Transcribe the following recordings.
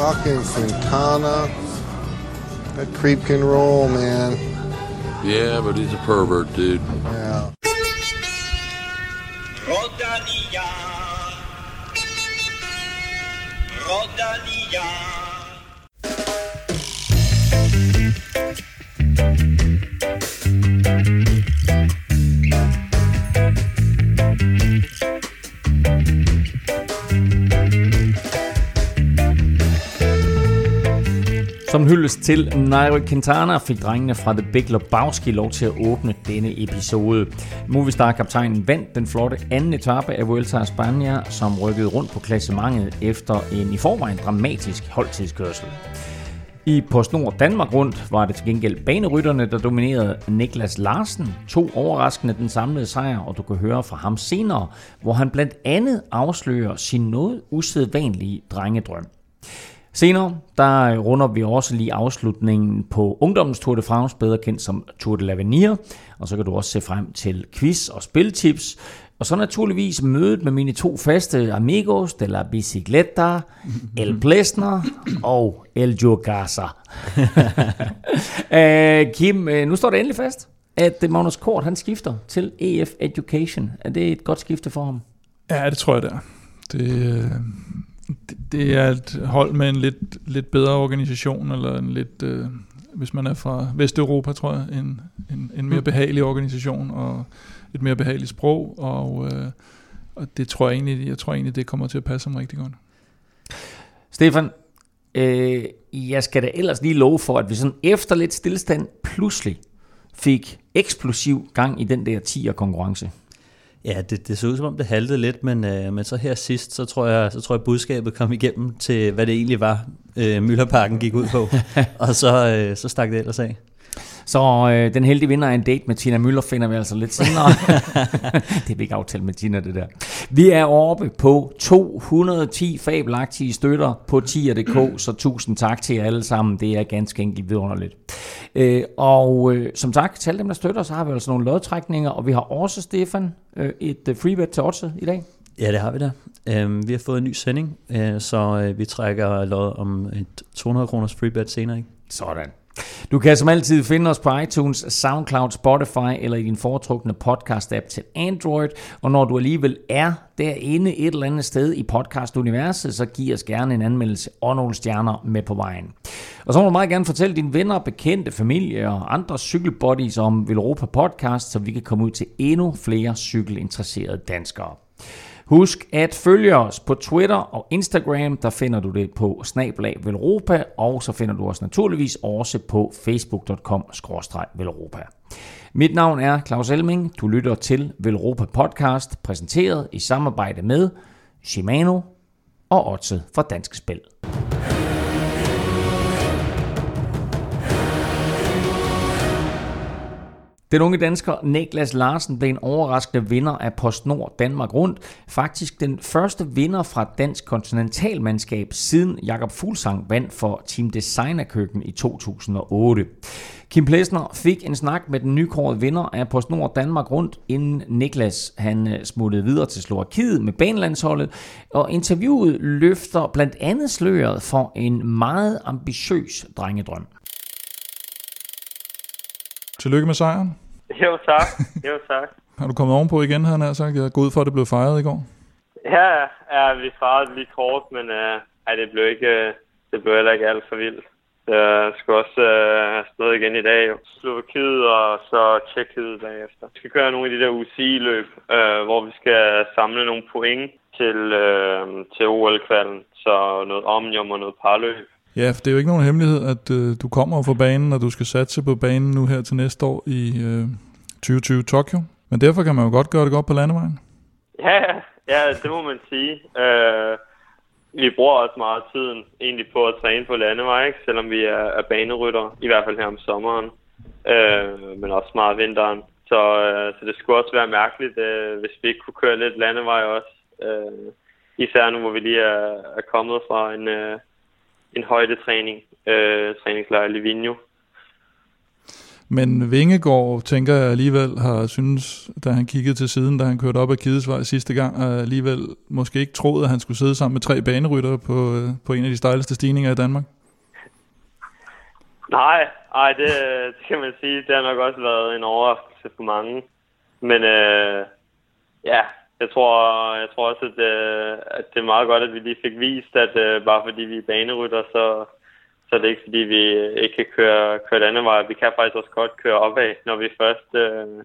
Fucking Santana. That creep can roll, man. Yeah, but he's a pervert, dude. Yeah. Rodania. Rodania. Som hyldest til Nairo Quintana fik drengene fra The Big Lebowski lov til at åbne denne episode. Movistar-kaptajnen vandt den flotte anden etape af Vuelta a España, som rykkede rundt på klassementet efter en i forvejen dramatisk holdtidskørsel. I PostNord Danmark rundt var det til gengæld banerytterne, der dominerede Niklas Larsen. To overraskende den samlede sejr, og du kan høre fra ham senere, hvor han blandt andet afslører sin noget usædvanlige drengedrøm. Senere, der runder vi også lige afslutningen på Ungdommens Tour de France, bedre kendt som Tour de l'Avenir, og så kan du også se frem til quiz og spiltips, og så naturligvis mødet med mine to faste amigos de la bicicleta, El Plesner og El Jogasa. uh, Kim, øh, nu står det endelig fast, at Magnus Kort han skifter til EF Education. Er det et godt skifte for ham? Ja, det tror jeg, det er. Det, øh, det, det er et hold med en lidt, lidt bedre organisation, eller en lidt, øh, hvis man er fra Vesteuropa, tror jeg, en, en, en mere behagelig organisation, og et mere behageligt sprog, og, øh, og det tror jeg egentlig, jeg tror egentlig, det kommer til at passe ham rigtig godt. Stefan, øh, jeg skal da ellers lige love for, at vi sådan efter lidt stillestand pludselig fik eksplosiv gang i den der 10'er konkurrence. Ja, det, det så ud som om det haltede lidt, men, øh, men så her sidst, så tror, jeg, så tror jeg budskabet kom igennem til, hvad det egentlig var, øh, Møllerparken gik ud på, og så, øh, så stak det ellers af. Så øh, den heldige vinder af en date med Tina Møller finder vi altså lidt senere. det vil ikke aftale med Tina, det der. Vi er oppe på 210 fabelagtige støtter på 10.dk, så tusind tak til jer alle sammen. Det er ganske enkelt vidunderligt. Øh, og øh, som sagt, til dem, der støtter, så har vi altså nogle lodtrækninger, og vi har også, Stefan, øh, et øh, freebet til Otse i dag. Ja, det har vi da. Øhm, vi har fået en ny sending, øh, så øh, vi trækker lod om et 200 kroners freebet senere. Ikke? Sådan. Du kan som altid finde os på iTunes, SoundCloud, Spotify eller i din foretrukne podcast-app til Android. Og når du alligevel er derinde et eller andet sted i podcast-universet, så giv os gerne en anmeldelse og nogle stjerner med på vejen. Og så må du meget gerne fortælle dine venner, bekendte, familie og andre cykelbuddies om Velropa Podcast, så vi kan komme ud til endnu flere cykelinteresserede danskere. Husk at følge os på Twitter og Instagram, der finder du det på snablag Velropa, og så finder du os naturligvis også på facebook.com-velropa. Mit navn er Claus Elming, du lytter til Velropa Podcast, præsenteret i samarbejde med Shimano og Otze fra Danske Spil. Den unge dansker Niklas Larsen blev en overraskende vinder af PostNord Danmark Rundt. Faktisk den første vinder fra dansk kontinentalmandskab siden Jakob Fuglsang vandt for Team Designer Køkken i 2008. Kim Plesner fik en snak med den nykårede vinder af PostNord Danmark Rundt, inden Niklas han øh, smuttede videre til Slovakiet med banelandsholdet, og interviewet løfter blandt andet sløret for en meget ambitiøs drengedrøm. Tillykke med sejren. Jo tak, jo tak. Har du kommet ovenpå igen, han har sagt? Jeg går ud for, at det blev fejret i går. Ja, ja, vi fejrede lige kort, men uh, ej, det blev ikke, uh, det blev heller ikke alt for vildt. Jeg skal også have stået igen i dag. Slovakiet og så Tjekkiet bagefter. Vi skal køre nogle af de der UCI-løb, uh, hvor vi skal samle nogle point til, uh, til OL-kvalden. Så noget omnium og noget parløb. Ja, for det er jo ikke nogen hemmelighed, at øh, du kommer fra banen, og du skal satse på banen nu her til næste år i øh, 2020 Tokyo. Men derfor kan man jo godt gøre det godt på landevejen. Ja, ja, det må man sige. Øh, vi bruger også meget tiden egentlig på at træne på landevej, ikke? selvom vi er, er banerytter, i hvert fald her om sommeren, øh, men også meget vinteren. Så, øh, så det skulle også være mærkeligt, øh, hvis vi ikke kunne køre lidt landevej også. Øh, især nu, hvor vi lige er, er kommet fra en... Øh, en højdetræning, øh, træningslejr i Livigno. Men Vingegaard, tænker jeg alligevel, har synes, da han kiggede til siden, da han kørte op ad Kidesvej sidste gang, og alligevel måske ikke troede, at han skulle sidde sammen med tre banerytter på, øh, på en af de stejleste stigninger i Danmark. Nej, nej det, det kan man sige. Det har nok også været en overraskelse for mange. Men øh, ja, jeg tror, jeg tror også, at, øh, at det er meget godt, at vi lige fik vist, at øh, bare fordi vi er banerytter, så, så er det ikke fordi, vi øh, ikke kan køre, køre et andet vej. Vi kan faktisk også godt køre opad, når vi først øh,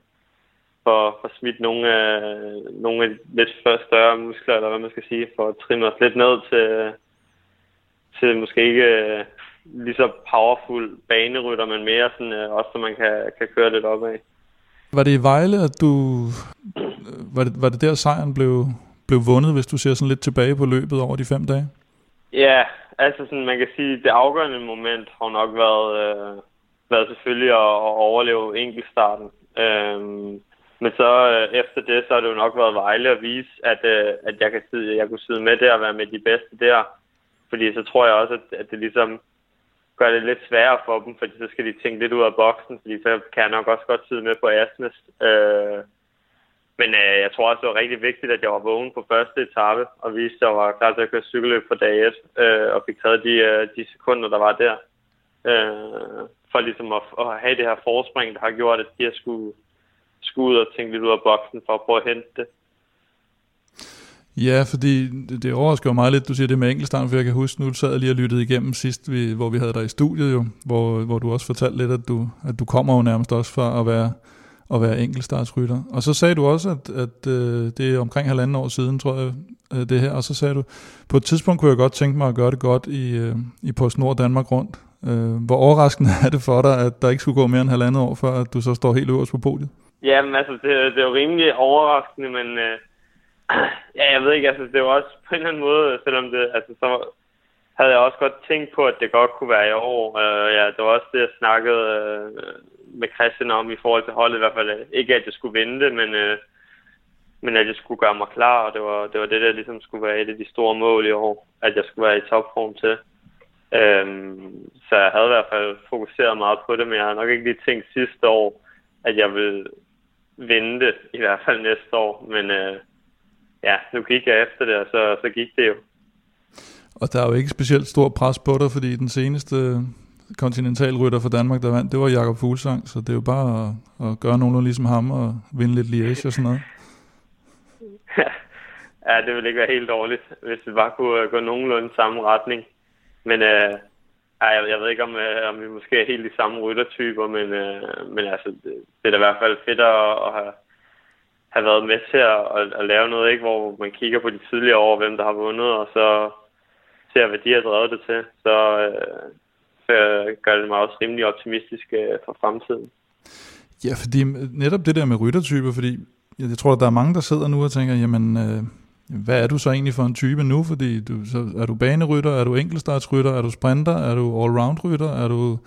får, får smidt nogle, øh, nogle lidt større muskler, eller hvad man skal sige, for at trimme os lidt ned til, til måske ikke øh, lige så powerful banerytter, men mere sådan, øh, også så man kan, kan køre lidt opad. Var det i Vejle, at du... Var det, var det der sejren blev, blev vundet, hvis du ser sådan lidt tilbage på løbet over de fem dage? Ja, altså sådan, man kan sige, det afgørende moment har nok været, øh, været selvfølgelig at, at overleve enkeltstarten. Øhm, men så øh, efter det, så har det jo nok været Vejle at vise, at, øh, at jeg, kan sidde, jeg kunne sidde med der og være med de bedste der. Fordi så tror jeg også, at, at det ligesom gør det lidt sværere for dem, fordi så skal de tænke lidt ud af boksen, fordi så kan jeg nok også godt sidde med på Asnes. Øh, men øh, jeg tror også, det var rigtig vigtigt, at jeg var vågen på første etape, og viste, at jeg var klar til at køre cykelløb på dag 1, øh, og fik taget de, øh, de sekunder, der var der. Øh, for ligesom at, at have det her forspring, der har gjort, at de har skulle, skulle ud og tænke lidt ud af boksen for at prøve at hente det. Ja, fordi det, det overrasker mig lidt, du siger det med enkeltstarten, for jeg kan huske, nu sad jeg lige og lyttede igennem sidst, vi, hvor vi havde dig i studiet jo, hvor, hvor du også fortalte lidt, at du, at du kommer jo nærmest også fra at være, at være enkeltstartsrytter. Og så sagde du også, at, at øh, det er omkring halvanden år siden, tror jeg, øh, det her, og så sagde du, på et tidspunkt kunne jeg godt tænke mig at gøre det godt i, øh, i PostNord Danmark rundt. Øh, hvor overraskende er det for dig, at der ikke skulle gå mere end halvandet år, før at du så står helt øverst på podiet? Jamen altså, det, det er jo rimelig overraskende, men... Øh Ja, jeg ved ikke, altså det var også på en eller anden måde, selvom det, altså så havde jeg også godt tænkt på, at det godt kunne være i år. Øh, ja, det var også det, jeg snakkede øh, med Christian om i forhold til holdet i hvert fald. Øh, ikke at jeg skulle vinde det, men, øh, men at jeg skulle gøre mig klar, og det var, det var det, der ligesom skulle være et af de store mål i år, at jeg skulle være i topform til. Øhm, så jeg havde i hvert fald fokuseret meget på det, men jeg har nok ikke lige tænkt sidste år, at jeg ville vinde det, i hvert fald næste år. Men øh, ja, nu gik jeg efter det, og så, så gik det jo. Og der er jo ikke specielt stor pres på dig, fordi den seneste kontinentalrytter for Danmark, der vandt, det var Jakob Fuglsang, så det er jo bare at, at gøre nogenlunde ligesom ham og vinde lidt Liège og sådan noget. ja, det ville ikke være helt dårligt, hvis vi bare kunne øh, gå nogenlunde samme retning. Men øh, jeg, jeg ved ikke, om, øh, om vi måske er helt de samme ryttertyper, men, øh, men altså, det, det er da i hvert fald fedt at, at have, have været med til at, at, at lave noget, ikke? hvor man kigger på de tidligere år, hvem der har vundet, og så ser, hvad de har drevet det til, så, øh, så gør det mig også rimelig optimistisk øh, for fremtiden. Ja, fordi netop det der med ryttertyper, fordi jeg tror, at der er mange, der sidder nu og tænker, jamen, øh, hvad er du så egentlig for en type nu? Fordi du, så er du banerytter, er du enkeltstartsrytter, er du sprinter, er du allround-rytter, er du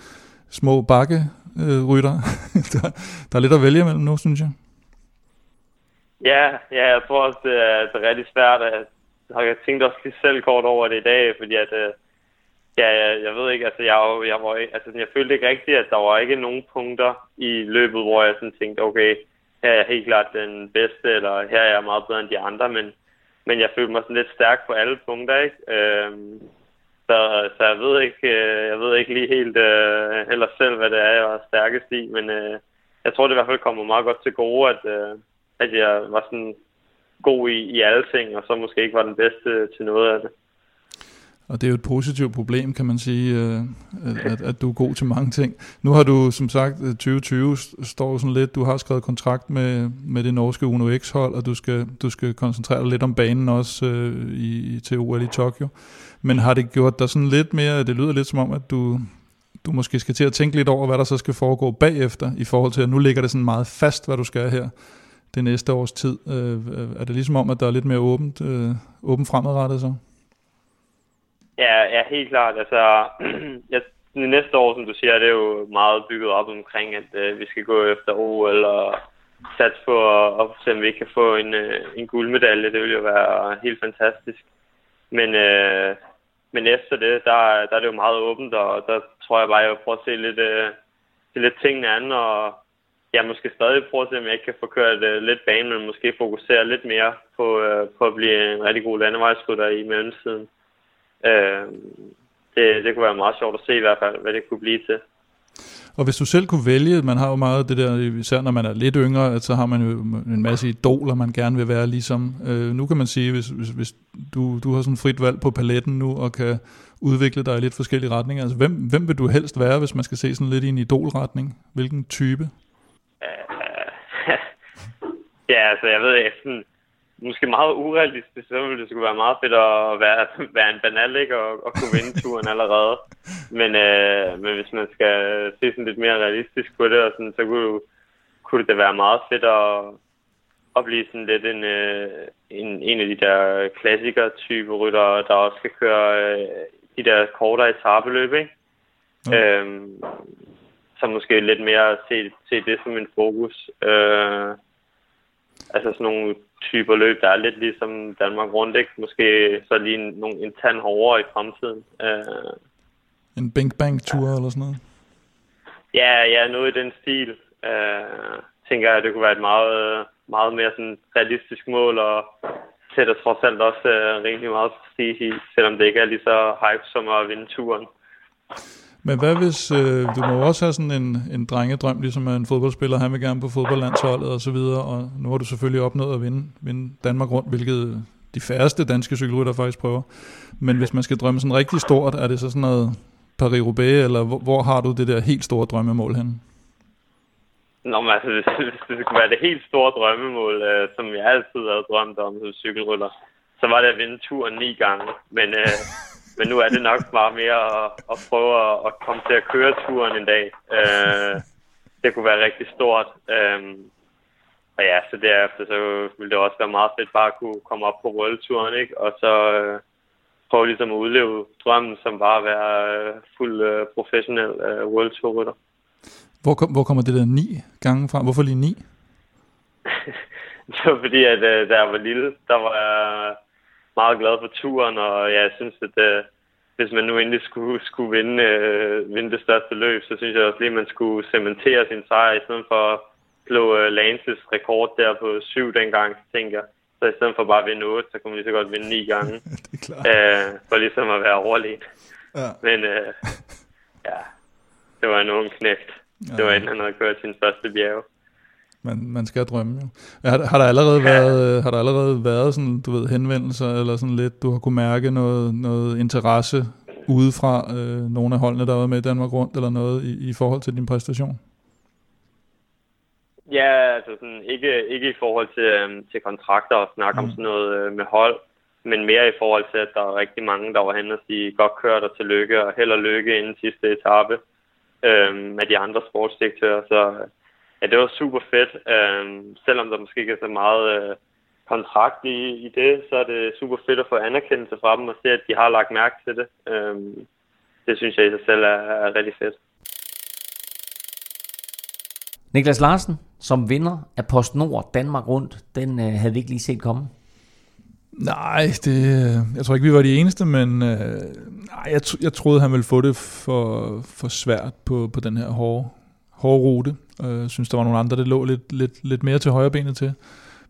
små bakke-rytter? der, der er lidt at vælge imellem nu, synes jeg. Ja, ja, jeg tror også, det er, det er rigtig svært. At, jeg tænkt også lige selv kort over det i dag, fordi at, øh, ja, jeg, jeg ved ikke, altså jeg, jeg, var, altså, jeg følte ikke rigtigt, at der var ikke nogen punkter i løbet, hvor jeg sådan tænkte, okay, her er jeg helt klart den bedste, eller her er jeg meget bedre end de andre, men, men jeg følte mig sådan lidt stærk på alle punkter, ikke? Øhm, så, så jeg ved ikke, øh, jeg ved ikke lige helt øh, heller selv, hvad det er, jeg var stærkest i, men øh, jeg tror det i hvert fald kommer meget godt til gode, at, øh, at jeg var sådan god i, i alle ting, og så måske ikke var den bedste til noget af det. Og det er jo et positivt problem, kan man sige, øh, at, at du er god til mange ting. Nu har du, som sagt, øh, 2020 står sådan lidt, du har skrevet kontrakt med, med det norske Uno X-hold, og du skal, du skal koncentrere dig lidt om banen også øh, i, til OL i Tokyo. Men har det gjort dig sådan lidt mere, det lyder lidt som om, at du, du måske skal til at tænke lidt over, hvad der så skal foregå bagefter, i forhold til, at nu ligger det sådan meget fast, hvad du skal her det næste års tid. Øh, er det ligesom om, at der er lidt mere åbent, øh, åbent fremadrettet så? Ja, ja, helt klart. Altså, jeg, næste år, som du siger, det er jo meget bygget op omkring, at øh, vi skal gå efter OL og satse på at, at se, om vi kan få en, øh, en guldmedalje. Det ville jo være helt fantastisk. Men, øh, men efter det, der, der er det jo meget åbent, og der tror jeg bare, jeg vil prøve at se lidt, øh, se lidt tingene an, og jeg måske stadig prøve at se, om jeg ikke kan få kørt øh, lidt bane, men måske fokusere lidt mere på, øh, på at blive en rigtig god landevejsrytter i mellemtiden. Uh, det, det kunne være meget sjovt at se i hvert fald, hvad det kunne blive til. Og hvis du selv kunne vælge, man har jo meget det der, især når man er lidt yngre, at så har man jo en masse idoler, man gerne vil være ligesom. Øh, nu kan man sige, hvis, hvis, hvis du, du har sådan frit valg på paletten nu, og kan udvikle dig i lidt forskellige retninger, altså hvem, hvem vil du helst være, hvis man skal se sådan lidt i en idolretning? Hvilken type? Uh, ja, altså jeg ved sådan, måske meget urealistisk, så ville det skulle være meget fedt at være, være en banal, ikke? Og, og kunne vinde turen allerede. Men, øh, men hvis man skal se sådan lidt mere realistisk på det, og sådan, så kunne, kunne det være meget fedt at, at blive sådan lidt en, øh, en, en af de der klassiker-type rytter, der også skal køre øh, de der kortere etabeløb, ikke? Mm. Øhm, så måske lidt mere se, se det som en fokus. Øh, altså sådan nogle typer løb, der er lidt ligesom Danmark rundt, ikke? Måske så lige en, nogle, en tand hårdere i fremtiden. Uh, en Bing Bang tur ja. eller sådan noget? Ja, ja, noget i den stil. Uh, tænker jeg, det kunne være et meget, meget mere sådan realistisk mål, og sætter trods alt også uh, rigtig meget prestige i, selvom det ikke er lige så hype som at vinde turen. Men hvad hvis, øh, du må også have sådan en, en drengedrøm, ligesom en fodboldspiller, han vil gerne på fodboldlandsholdet og så videre, og nu har du selvfølgelig opnået at vinde, vinde Danmark rundt, hvilket de færreste danske cykelrytter faktisk prøver. Men hvis man skal drømme sådan rigtig stort, er det så sådan noget Paris-Roubaix, eller hvor, hvor har du det der helt store drømmemål henne? Nå, men altså, hvis, hvis det skulle være det helt store drømmemål, øh, som jeg altid har drømt om som cykelrytter, så var det at vinde turen ni gange. Men øh, men nu er det nok bare mere at, at prøve at, at komme til at køre turen en dag. Øh, det kunne være rigtig stort. Øh, og ja, så derefter så ville det også være meget fedt bare at kunne komme op på rulleturen, ikke? Og så øh, prøve ligesom at udleve drømmen som bare at være øh, fuld øh, professionel øh, rulleturrytter. Hvor, kom, hvor kommer det der ni gange fra? Hvorfor lige ni? det var fordi, at øh, da jeg var lille, der var jeg meget glad for turen, og ja, jeg synes, at øh, hvis man nu endelig skulle, skulle vinde, øh, vinde det største løb, så synes jeg også lige, at man skulle cementere sin sejr, i stedet for at slå øh, Lances rekord der på syv dengang, så tænker jeg. Så i stedet for bare at vinde 8, så kunne man lige så godt vinde ni gange. det er klart. Øh, for ligesom at være overlegen. Ja. Men øh, ja, det var en ung knægt. Ja. Det var inden han havde kørt sin første bjerg man, man skal drømme jo. Har, har, der allerede været, har der allerede været sådan, du ved, henvendelser, eller sådan lidt, du har kunne mærke noget, noget interesse udefra øh, nogle af holdene, der har været med i Danmark rundt, eller noget i, i forhold til din præstation? Ja, altså sådan, ikke, ikke i forhold til, øhm, til kontrakter og snakke mm. om sådan noget øh, med hold, men mere i forhold til, at der er rigtig mange, der var hen og sige, godt kørt og tillykke, og held og lykke inden sidste etape øh, med de andre sportsdirektører. Så ja, det var super fedt. Øhm, selvom der måske ikke er så meget øh, kontrakt i, i det, så er det super fedt at få anerkendelse fra dem og se, at de har lagt mærke til det. Øhm, det synes jeg i sig selv er, er rigtig fedt. Niklas Larsen, som vinder af PostNord Danmark rundt, den øh, havde vi ikke lige set komme. Nej, det, jeg tror ikke, vi var de eneste, men øh, jeg, jeg troede, han ville få det for, for svært på, på den her hårde, hårde rute. Jeg øh, synes, der var nogle andre, der lå lidt, lidt, lidt mere til højre benet til.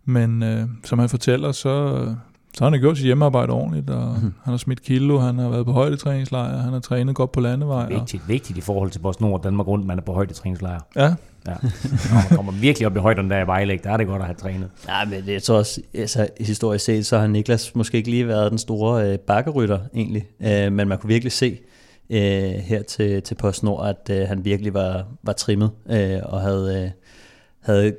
Men øh, som han fortæller, så, så har han gjort sit hjemmearbejde ordentligt, og mm. han har smidt kilo, han har været på højdetræningslejr, han har trænet godt på landevej. Vigtigt, og... vigtigt i forhold til vores Nord Danmark rundt, man er på højdetræningslejr. Ja. ja. Når man kommer virkelig op i højderne der i Vejlæg, der er det godt at have trænet. Ja, men det, jeg tror også, altså, historisk set, så har Niklas måske ikke lige været den store øh, bakkerytter egentlig, øh, men man kunne virkelig se, øh, her til, til PostNord, at øh, han virkelig var, var trimmet øh, og havde, øh, havde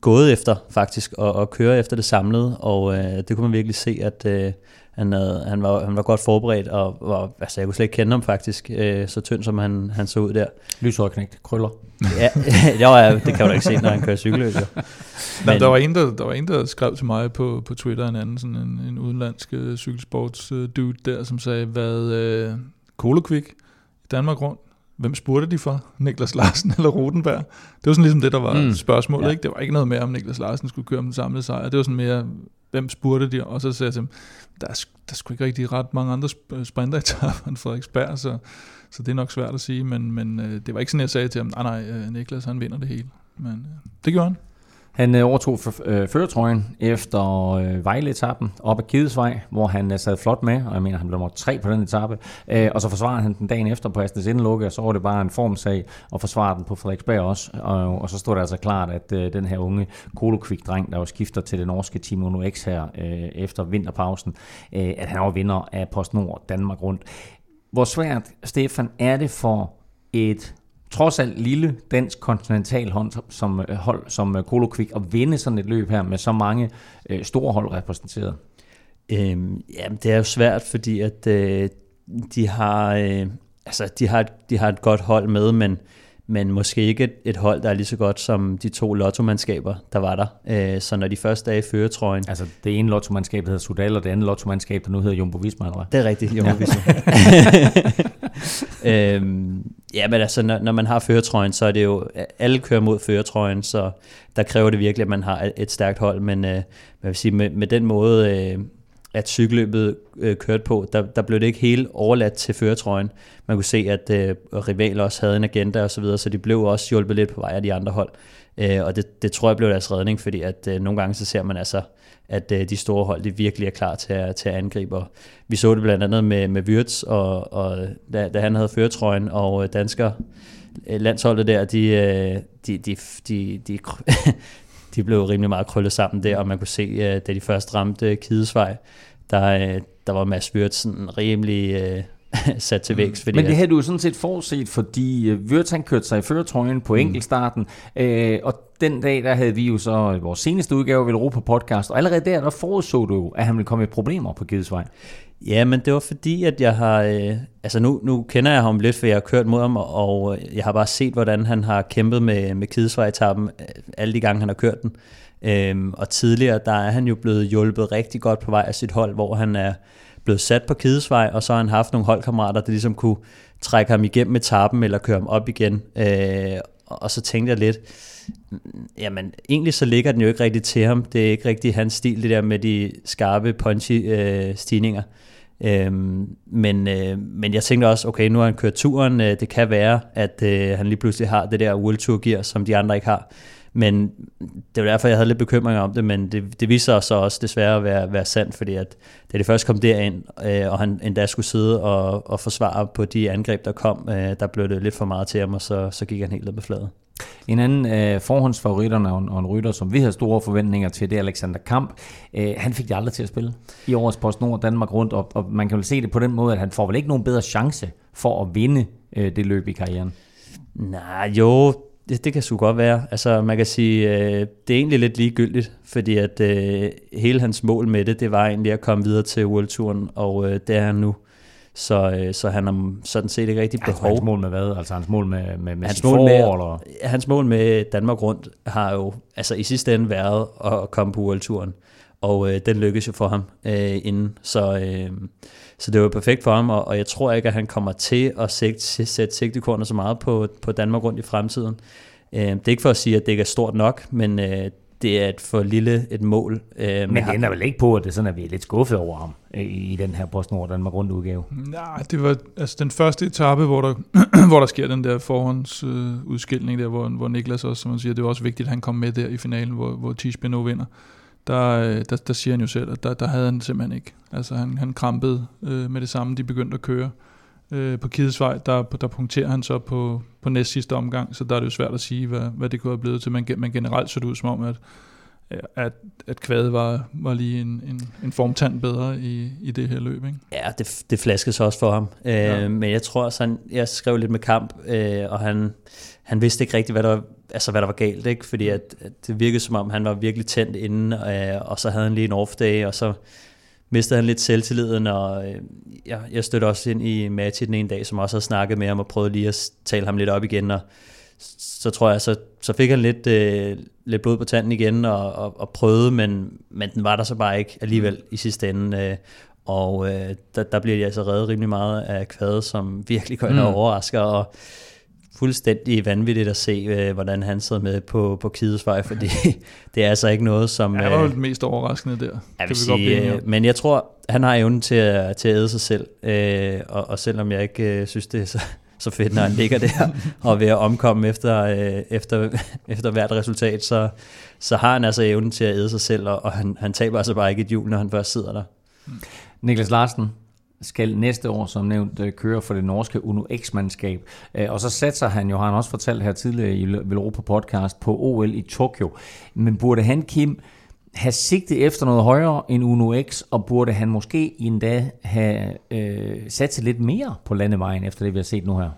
gået efter faktisk og, og køre efter det samlede, og øh, det kunne man virkelig se, at øh, han, havde, han, var, han var godt forberedt, og var, altså, jeg kunne slet ikke kende ham faktisk, øh, så tynd som han, han så ud der. Lyshåret knægt, krøller. ja, det, var, det kan du ikke se, når han kører cykelløb. Men, der, var en, der, der var en, der skrev til mig på, på Twitter, en anden, sådan en, en udenlandsk uh, cykelsports uh, dude der, som sagde, hvad, uh, Kolokvik i Danmark rundt. Hvem spurgte de for? Niklas Larsen eller Rotenberg? Det var sådan ligesom det, der var mm. spørgsmålet. Ja. Ikke? Det var ikke noget mere, om Niklas Larsen skulle køre om den samlede sejr. Det var sådan mere, hvem spurgte de? Og så sagde jeg til dem, der er, der er sgu ikke rigtig ret mange andre sprinteretapper end Frederiksberg, så, så det er nok svært at sige, men, men øh, det var ikke sådan, jeg sagde til ham, nej nej, øh, Niklas han vinder det hele. Men øh, det gjorde han. Han øh, overtog øh, føretrøjen efter øh, Vejle-etappen op ad Kidesvej, hvor han øh, sad flot med, og jeg mener, han blev nummer tre på den etape. Øh, og så forsvarede han den dagen efter på Astens Indelukke, og så var det bare en formsag at forsvare den på Frederiksberg også. Og, og så stod det altså klart, at øh, den her unge Kolokvik-dreng, der jo skifter til det norske Team Uno X her øh, efter vinterpausen, øh, at han var vinder af PostNord Danmark rundt. Hvor svært, Stefan, er det for et trods alt lille dansk kontinentalhold som, øh, hold, som øh, Kolo Kvik at vinde sådan et løb her med så mange øh, store hold repræsenteret? Øhm, jamen, det er jo svært, fordi at øh, de har øh, altså de har, de har et godt hold med, men men måske ikke et, et hold, der er lige så godt som de to lottomandskaber, der var der. Øh, så når de første er i føretrøjen... Altså det ene lottomandskab, der hedder Sudal, og det andet lottomandskab, der nu hedder Jumbo Visma, eller? Det er rigtigt, Jumbo Visma. øhm, ja, men altså, når, når man har føretrøjen, så er det jo... Alle kører mod føretrøjen, så der kræver det virkelig, at man har et stærkt hold. Men øh, jeg vil sige, med, med den måde... Øh, at cykelløbet øh, kørte på, der, der blev det ikke helt overladt til føretrøjen. Man kunne se, at øh, rivaler også havde en agenda osv., så, videre, så de blev også hjulpet lidt på vej af de andre hold. Øh, og det, det tror jeg blev deres redning, fordi at øh, nogle gange så ser man altså, at øh, de store hold de virkelig er klar til at, til at angribe. Og vi så det blandt andet med, med Wirtz, og, og da, da han havde føretrøjen, og øh, dansker øh, landsholdet der, de, øh, de, de, de, de, de blev rimelig meget krøllet sammen der, og man kunne se, øh, da de først ramte Kidesvej, der, øh, der var Mads Wirtz sådan rimelig øh, sat til vækst. Fordi Men det havde du jo sådan set forudset, fordi Wirtz han kørte sig i føretrøjen på mm. enkeltstarten, øh, og den dag, der havde vi jo så vores seneste udgave ved Europa Podcast, og allerede der, der forudså du at han ville komme i problemer på Kidesvej. Ja, men det var fordi, at jeg har... Øh, altså nu, nu kender jeg ham lidt, for jeg har kørt mod ham, og øh, jeg har bare set, hvordan han har kæmpet med, med Kidesvej-etappen øh, alle de gange, han har kørt den. Øhm, og tidligere, der er han jo blevet hjulpet rigtig godt på vej af sit hold, hvor han er blevet sat på Kidesvej, og så har han haft nogle holdkammerater, der ligesom kunne trække ham igennem etappen, eller køre ham op igen. Øh, og så tænkte jeg lidt, jamen egentlig så ligger den jo ikke rigtig til ham. Det er ikke rigtig hans stil, det der med de skarpe, punchy øh, stigninger. Øhm, men, øh, men jeg tænkte også, okay, nu har han kørt turen. Øh, det kan være, at øh, han lige pludselig har det der World Tour gear, som de andre ikke har. Men det var derfor, jeg havde lidt bekymringer om det, men det, det viste sig så også desværre at være, være sandt, fordi at da det først kom derind, øh, og han endda skulle sidde og, og forsvare på de angreb, der kom, øh, der blev det lidt for meget til ham, og så, så gik han helt ned med fladet. En anden øh, af forhåndsfavoritterne og en rytter, som vi havde store forventninger til, det er Alexander Kamp. Øh, han fik det aldrig til at spille i årets PostNord Danmark rundt, og, og man kan vel se det på den måde, at han får vel ikke nogen bedre chance for at vinde øh, det løb i karrieren. Nej, jo, det, det kan sgu godt være. Altså, man kan sige, øh, det er egentlig lidt ligegyldigt, fordi at øh, hele hans mål med det, det var egentlig at komme videre til World Touren, og øh, det er han nu. Så, øh, så han har sådan set ikke rigtig behov. hans mål med hvad? Altså hans mål med, med, med hans mål med, eller? Hans mål med Danmark rundt har jo altså i sidste ende været at komme på World-turen. Og øh, den lykkedes jo for ham øh, inden. Så, øh, så det var perfekt for ham, og, og jeg tror ikke, at han kommer til at sætte, sætte sigtekornet så meget på, på Danmark rundt i fremtiden. Øh, det er ikke for at sige, at det ikke er stort nok, men øh, det er et for lille et mål. Øh, Men det ender vel ikke på, at det er sådan, at vi er lidt skuffet over ham øh, i den her PostNord Danmark rundt udgave? Nej, det var altså den første etape, hvor der, hvor der sker den der forhåndsudskilning, øh, der, hvor, hvor Niklas også, som man siger, det var også vigtigt, at han kom med der i finalen, hvor, hvor Tish Beno vinder. Der, øh, der, der siger han jo selv, at der, der havde han simpelthen ikke. Altså han, han krampede øh, med det samme, de begyndte at køre. Øh, på Kidesvej, der, der punkterer han så på, på næst sidste omgang, så der er det jo svært at sige, hvad, hvad det kunne have blevet til. Men, men generelt så det ud som om, at, at, at kvadet var, var lige en, en, en formtand bedre i, i det her løb. Ikke? Ja, det, det flaskede så også for ham. Øh, ja. Men jeg tror sådan, jeg skrev lidt med kamp, øh, og han, han vidste ikke rigtigt, hvad der, altså, hvad der var galt, ikke? fordi at, at det virkede som om, han var virkelig tændt inden, øh, og så havde han lige en off day, og så mistede han lidt selvtilliden, og øh, jeg, jeg stødte også ind i Mati den ene dag, som også havde snakket med ham og prøvet lige at tale ham lidt op igen, og så tror jeg, så, så fik han lidt, øh, lidt blod på tanden igen og, og, og prøvede, men, men den var der så bare ikke alligevel mm. i sidste ende. Øh, og øh, der, der bliver de altså reddet rimelig meget af kvadet, som virkelig går ind og mm. overrasker, og fuldstændig vanvittigt at se, øh, hvordan han sidder med på, på Kidesvej, fordi det er altså ikke noget, som... Ja, det var jo øh, det mest overraskende der. jeg kan vil godt sige, om. øh, men jeg tror, han har evnen til at, til at æde sig selv, øh, og, og selvom jeg ikke øh, synes, det er så, så fedt, når han ligger der og er ved at omkomme efter, øh, efter, efter hvert resultat, så, så har han altså evnen til at æde sig selv, og, og han, han taber altså bare ikke et hjul, når han først sidder der. Niklas Larsen skal næste år, som nævnt, øh, køre for det norske Uno X-mandskab. Øh, og så satser han jo, har han også fortalt her tidligere i Velropa podcast, på OL i Tokyo. Men burde han, Kim, have sigtet efter noget højere end Uno X, og burde han måske endda have øh, sat sig lidt mere på landevejen, efter det vi har set nu her?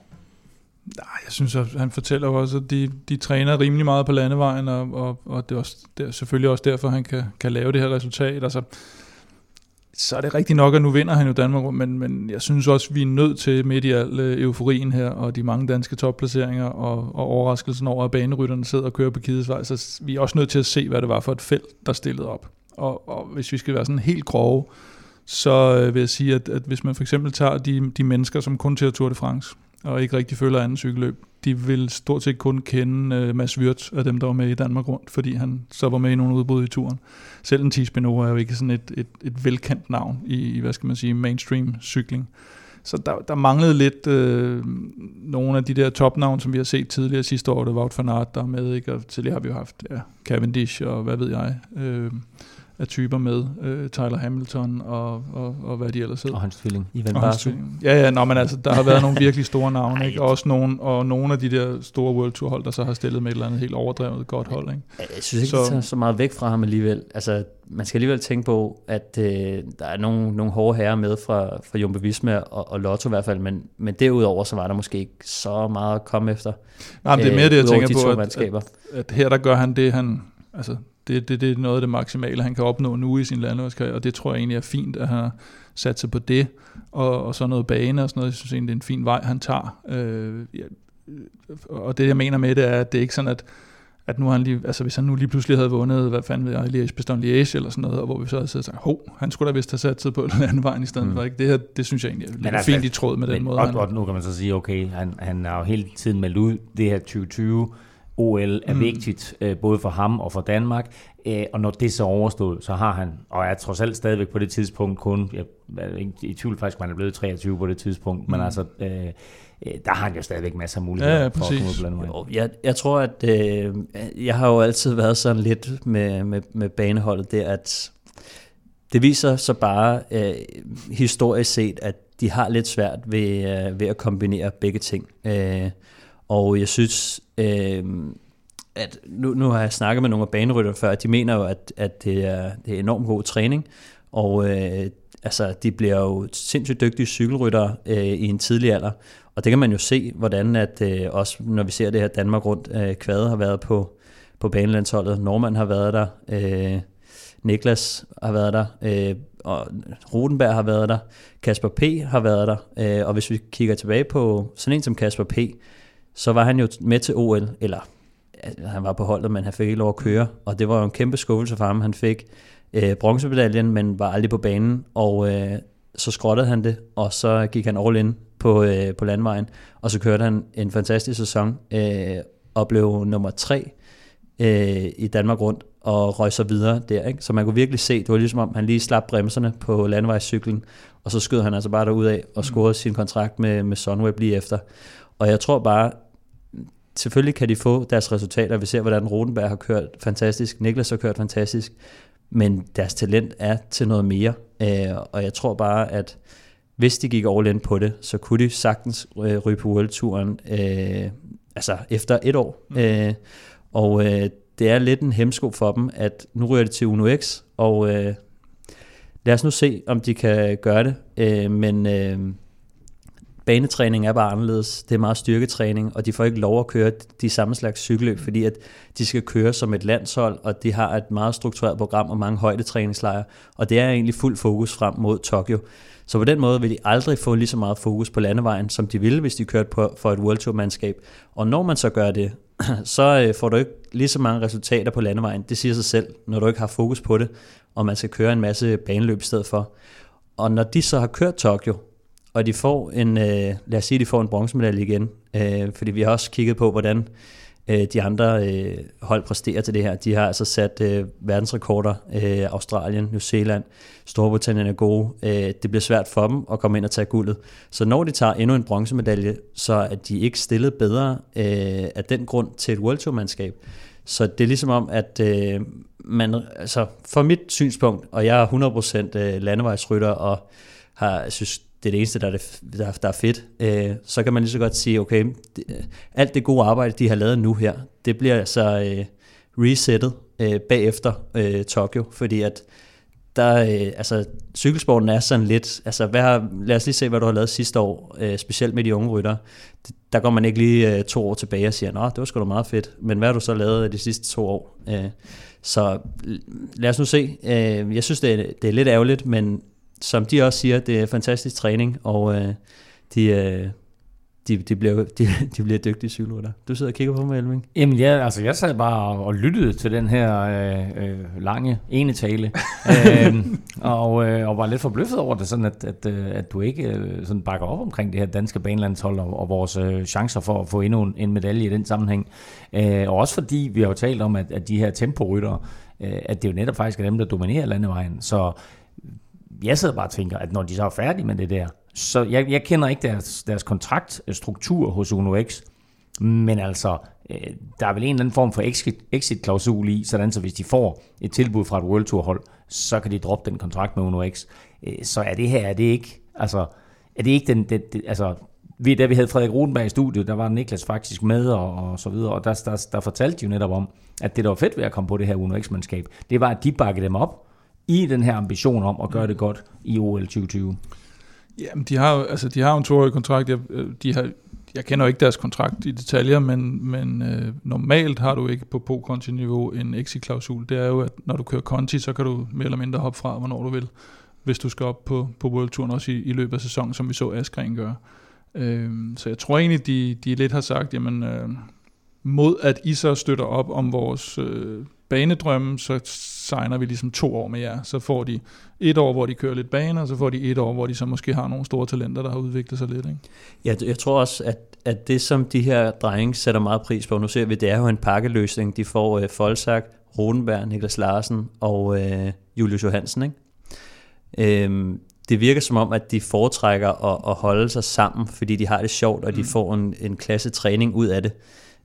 Nej, jeg synes, at han fortæller jo også, at de, de træner rimelig meget på landevejen, og, og, og det er, også, det er selvfølgelig også derfor, han kan, kan lave det her resultat. Altså, så er det rigtigt nok, at nu vinder han jo Danmark, rundt, men, men jeg synes også, at vi er nødt til midt i al øh, euforien her, og de mange danske topplaceringer, og, og overraskelsen over, at banerytterne sidder og kører på Kidesvej, så vi er også nødt til at se, hvad det var for et felt, der stillede op. Og, og hvis vi skal være sådan helt grove, så øh, vil jeg sige, at, at hvis man for eksempel tager de, de mennesker, som kun til Tour de France, og ikke rigtig følger anden cykelløb, de vil stort set kun kende øh, Mads Wirtz af dem, der var med i Danmark rundt, fordi han så var med i nogle udbrud i turen. Selv en Thies er jo ikke sådan et, et, et velkendt navn i, i, hvad skal man sige, mainstream cykling. Så der, der manglede lidt øh, nogle af de der topnavn, som vi har set tidligere sidste år. Det var Wout van Aert, der er med, ikke? og tidligere har vi jo haft ja, Cavendish og hvad ved jeg, øh, af typer med. Øh, Tyler Hamilton og, og, og hvad de ellers hedder. Og hans tvilling. Ivan Barsu. Ja, ja, nå, men altså, der har været nogle virkelig store navne, ikke? Og også nogle, og nogle af de der store World Tour hold, der så har stillet med et eller andet helt overdrevet godt hold, ikke? Jeg synes ikke, Så- det tager så meget væk fra ham alligevel. Altså, man skal alligevel tænke på, at øh, der er nogle, nogle hårde herrer med fra, fra Jumbo Visma og, og Lotto i hvert fald, men, men derudover så var der måske ikke så meget at komme efter. Nej, men det er mere det, jeg tænker de på, at, at, at her der gør han det, han, altså, det, det, det er noget af det maksimale, han kan opnå nu i sin landevejskarriere, og det tror jeg egentlig er fint, at han har sat sig på det, og, og så noget bane og sådan noget. Jeg synes egentlig, det er en fin vej, han tager. Øh, ja, og det, jeg mener med det, er, at det er ikke sådan, at at nu har han lige, altså hvis han nu lige pludselig havde vundet, hvad fanden ved jeg, Liège, Bastogne Liège eller sådan noget, og hvor vi så havde siddet og sagt, hov, han skulle da vist have sat sig på den anden vej i stedet Mm. for, ikke? Det her, det synes jeg egentlig er lidt altså, fint i tråd med den men, måde. og, han, og nu kan man så sige, okay, han, han har jo hele tiden meldt ud, det her 2020 OL er mm. Vigtigt, øh, både for ham og for Danmark, øh, og når det så er overstået, så har han, og er trods alt stadigvæk på det tidspunkt kun, jeg er ikke i tvivl faktisk, man er blevet 23 på det tidspunkt, mm. men altså, øh, øh, der har han jo stadigvæk masser af muligheder Ja, ja, for at komme landevejen. Jo, jeg, jeg tror, at øh, jeg har jo altid været sådan lidt med, med, med baneholdet der, at det viser så bare øh, historisk set, at de har lidt svært ved, øh, ved at kombinere begge ting. Øh, og jeg synes, øh, at nu, nu har jeg snakket med nogle af banerytterne før, at de mener jo, at, at det, er, det er enormt god træning, og øh, altså, de bliver jo sindssygt dygtige cykelryttere øh, i en tidlig alder, og det kan man jo se, hvordan at øh, også når vi ser det her Danmark rundt, øh, Kvade har været på, på banelandsholdet, Norman har været der, øh, Niklas har været der, øh, og Rodenberg har været der, Kasper P. har været der, øh, og hvis vi kigger tilbage på sådan en som Kasper P., så var han jo med til OL, eller han var på holdet, men han fik ikke lov at køre, og det var jo en kæmpe skuffelse for ham. Han fik øh, bronzemedaljen, men var aldrig på banen, og øh, så skrottede han det, og så gik han all in på, øh, på landvejen, og så kørte han en fantastisk sæson, øh, og blev nummer tre øh, i Danmark rundt, og røg så videre der. Ikke? Så man kunne virkelig se, det var ligesom om, han lige slap bremserne på landevejscyklen, og så skød han altså bare derud af og scorede sin kontrakt med, med Sunweb lige efter. Og jeg tror bare, selvfølgelig kan de få deres resultater. Vi ser, hvordan Rodenberg har kørt fantastisk, Niklas har kørt fantastisk, men deres talent er til noget mere. Øh, og jeg tror bare, at hvis de gik all in på det, så kunne de sagtens øh, ryge på World-turen øh, altså efter et år. Mm. Øh, og øh, det er lidt en hemsko for dem, at nu ryger det til Uno X, og øh, lad os nu se, om de kan gøre det. Øh, men øh, banetræning er bare anderledes. Det er meget styrketræning, og de får ikke lov at køre de samme slags cykelløb, fordi at de skal køre som et landshold, og de har et meget struktureret program og mange højdetræningslejre, og det er egentlig fuld fokus frem mod Tokyo. Så på den måde vil de aldrig få lige så meget fokus på landevejen, som de ville, hvis de kørte på, for et World Tour-mandskab. Og når man så gør det, så øh, får du ikke lige så mange resultater på landevejen. Det siger sig selv, når du ikke har fokus på det, og man skal køre en masse baneløb i stedet for. Og når de så har kørt Tokyo, og de får en, øh, lad os sige, de får en bronzemedalje igen, øh, fordi vi har også kigget på, hvordan øh, de andre øh, hold præsterer til det her. De har altså sat øh, verdensrekorder, øh, Australien, New Zealand, Storbritannien er gode. Øh, det bliver svært for dem at komme ind og tage guldet. Så når de tager endnu en bronzemedalje, så er de ikke stillet bedre øh, af den grund til et World Tour-mandskab. Så det er ligesom om, at øh, man, altså for mit synspunkt, og jeg er 100% øh, landevejsrytter, og har, synes, det er det eneste, der er, det, der, der er fedt, øh, så kan man lige så godt sige, okay, det, øh, alt det gode arbejde, de har lavet nu her, det bliver altså øh, resettet øh, bagefter øh, Tokyo, fordi at der, øh, altså, cykelsporten er sådan lidt, altså, hvad har, lad os lige se, hvad du har lavet sidste år, øh, specielt med de unge rytter. Der går man ikke lige øh, to år tilbage og siger, nå, det var sgu da meget fedt, men hvad har du så lavet øh, de sidste to år? Øh, så lad os nu se. Øh, jeg synes, det er, det er lidt ærgerligt, men som de også siger, det er fantastisk træning, og øh, de, øh, de, de, bliver, de, de bliver dygtige cykelrytter. Du sidder og kigger på mig, Elving. Jamen ja, altså jeg sad bare og lyttede til den her øh, øh, lange ene tale, øh, og, øh, og var lidt forbløffet over det, sådan at, at, øh, at du ikke øh, sådan bakker op omkring det her danske banelandshold og, og vores øh, chancer for at få endnu en, en medalje i den sammenhæng. Øh, og også fordi vi har jo talt om, at, at de her temporytter, øh, at det jo netop faktisk er dem, der dominerer landevejen. Så jeg sidder bare og tænker, at når de så er færdige med det der, så jeg, jeg kender ikke deres, deres kontraktstruktur hos Uno X, men altså, øh, der er vel en eller anden form for exit-klausul i, sådan så hvis de får et tilbud fra et World Tour hold, så kan de droppe den kontrakt med Uno X. Øh, så er det her, er det ikke, altså, er det ikke den, det, det, altså, vi, da vi havde Frederik Rodenberg i studiet, der var Niklas faktisk med og, og så videre, og der, der, der fortalte de jo netop om, at det der var fedt ved at komme på det her Uno X-mandskab, det var, at de bakkede dem op i den her ambition om at gøre det godt i OL 2020. Jamen, de har jo, altså, de har jo en toårig kontrakt. Jeg, øh, de har, jeg kender jo ikke deres kontrakt i detaljer, men, men øh, normalt har du ikke på po niveau en exit-klausul. Det er jo, at når du kører Conti, så kan du mere eller mindre hoppe fra, hvornår du vil, hvis du skal op på, på World Touren også i, i løbet af sæsonen, som vi så Askren gøre. Øh, så jeg tror egentlig, de, de lidt har sagt, jamen, øh, mod at I så støtter op om vores øh, banedrømme, så signer vi ligesom to år med jer. Så får de et år, hvor de kører lidt baner, og så får de et år, hvor de så måske har nogle store talenter, der har udviklet sig lidt. Ikke? Ja, jeg tror også, at, at det som de her drenge sætter meget pris på, nu ser vi, det er jo en pakkeløsning. De får øh, Folsak, Rodenberg, Niklas Larsen og øh, Julius Johansen. Ikke? Øhm, det virker som om, at de foretrækker at, at holde sig sammen, fordi de har det sjovt, og de mm. får en, en klasse træning ud af det.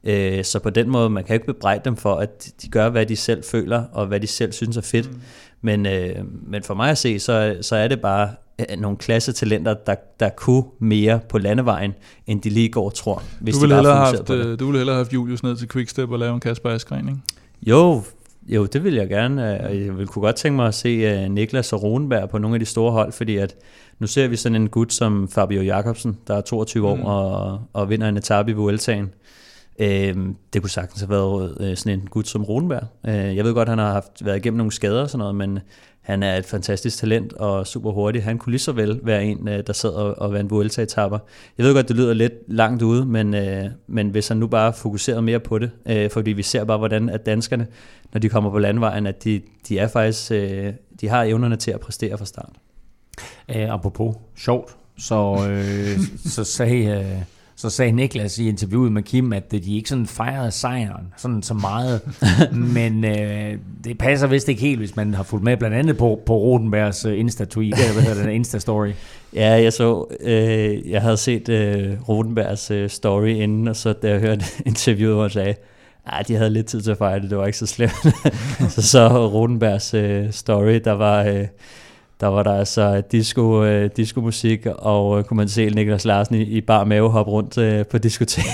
Øh, så på den måde, man kan jo ikke bebrejde dem for, at de gør, hvad de selv føler, og hvad de selv synes er fedt. Mm. Men, øh, men for mig at se, så, så er det bare øh, nogle klassetalenter, der, der kunne mere på landevejen, end de lige går tror, hvis du ville de bare haft, på det. øh, Du ville hellere have haft Julius ned til Quickstep og lave en Kasper Askren, ikke? Jo, jo, det vil jeg gerne. og Jeg vil kunne godt tænke mig at se Niklas og Rosenberg på nogle af de store hold, fordi at nu ser vi sådan en gut som Fabio Jacobsen, der er 22 mm. år og, og vinder en etape i Vueltaen. Øh, det kunne sagtens have været øh, sådan en gut som Rodenberg. Øh, jeg ved godt, han har haft, været igennem nogle skader og sådan noget, men han er et fantastisk talent og super hurtig. Han kunne lige så vel være en, øh, der sad og, og vandt Vuelta-etapper. Jeg ved godt, det lyder lidt langt ude, men, øh, men hvis han nu bare fokuserede mere på det, øh, fordi vi ser bare, hvordan at danskerne, når de kommer på landvejen, at de, de er faktisk, øh, de har evnerne til at præstere fra start. Øh, apropos sjovt, så, øh, så sagde... Øh, så sagde Niklas i interviewet med Kim, at de ikke sådan fejrede sejren sådan så meget, men øh, det passer vist ikke helt, hvis man har fulgt med blandt andet på, på Rodenbergs uh, Insta-tweet, eller hvad hedder det, Insta-story. Ja, jeg så, øh, jeg havde set øh, Rodenbergs øh, story inden, og så da jeg hørte interviewet, hvor han sagde, at de havde lidt tid til at fejre det, det var ikke så slemt. så så Rodenbergs øh, story, der var... Øh, der var der altså disco, uh, disco-musik, og uh, kunne man se Niklas Larsen i, i bar mave hoppe rundt uh, på diskotek.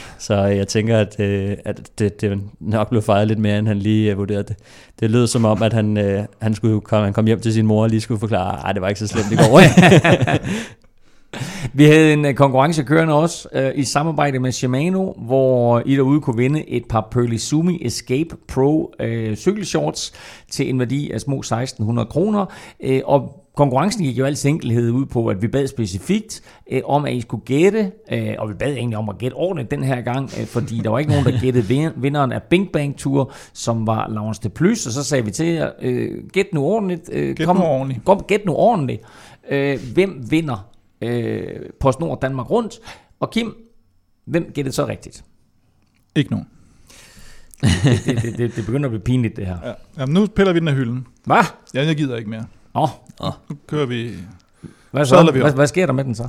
så jeg tænker, at, uh, at det, det nok blev fejret lidt mere, end han lige uh, vurderede det. Det lød som om, at han, uh, han, skulle komme, han kom hjem til sin mor og lige skulle forklare, at det var ikke så slemt i går. Vi havde en konkurrence kørende også uh, i samarbejde med Shimano, hvor I derude kunne vinde et par Pearly Sumi Escape Pro uh, cykelshorts til en værdi af små 1600 kroner. Uh, og konkurrencen gik jo altid enkelhed ud på, at vi bad specifikt uh, om, at I skulle gætte, uh, og vi bad egentlig om at gætte ordentligt den her gang, uh, fordi der var ikke nogen, der gættede vinderen af Bing Bang Tour, som var Laurence de Plus, og så sagde vi til jer, uh, gæt nu ordentligt. Uh, gæt kom, nu ordentligt. Kom, gæt nu ordentligt. Uh, hvem vinder øh, på Snor Danmark rundt. Og Kim, hvem gættede så rigtigt? Ikke nogen. Det, det, det, det, begynder at blive pinligt, det her. Ja. Jamen, nu piller vi den af hylden. Hvad? Ja, jeg gider ikke mere. Åh, Nu kører vi... hvad, så? vi op. Hvad, hvad sker der med den så?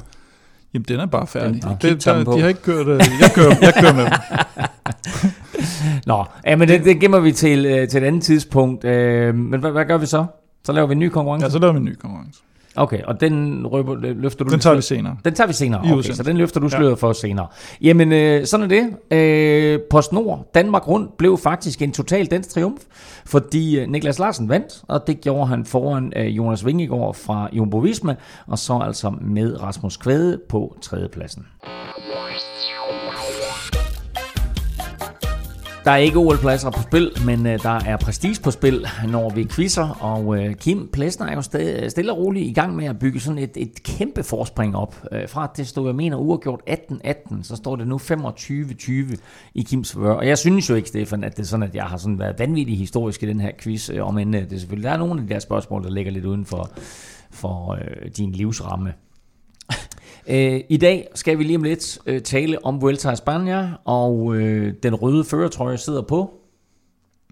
Jamen, den er bare færdig. Ja, Det, der, de har ikke kørt... øh, Jeg kører, jeg kører med dem. Nå, ja, men det, det gemmer vi til, øh, til et andet tidspunkt. Øh, men hvad, hvad gør vi så? Så laver vi en ny konkurrence? Ja, så laver vi en ny konkurrence. Okay, og den røber, løfter du Den tager vi senere. Den tager vi senere. Okay, så den løfter du Ja. sløret for senere. Jamen, øh, sådan er det. Øh, PostNord Danmark Rundt blev faktisk en total dansk triumf, fordi øh, Niklas Larsen vandt, og det gjorde han foran øh, Jonas Vingegaard fra Jumbo Visma, og så altså med Rasmus Kvæde på tredjepladsen. Der er ikke OL-pladser på spil, men øh, der er prestige på spil, når vi quizzer, og øh, Kim Plesner er jo stadig, øh, stille og roligt i gang med at bygge sådan et, et kæmpe forspring op. Øh, fra at det stod, jeg mener, uafgjort 18-18, så står det nu 25-20 i Kims favør. Og jeg synes jo ikke, Stefan, at det er sådan, at jeg har sådan været vanvittig historisk i den her quiz, øh, om end øh, det er selvfølgelig, der er nogle af de der spørgsmål, der ligger lidt uden for, for øh, din livsramme. Øh, I dag skal vi lige om lidt øh, tale om Vuelta a España, og øh, den røde førertrøje sidder på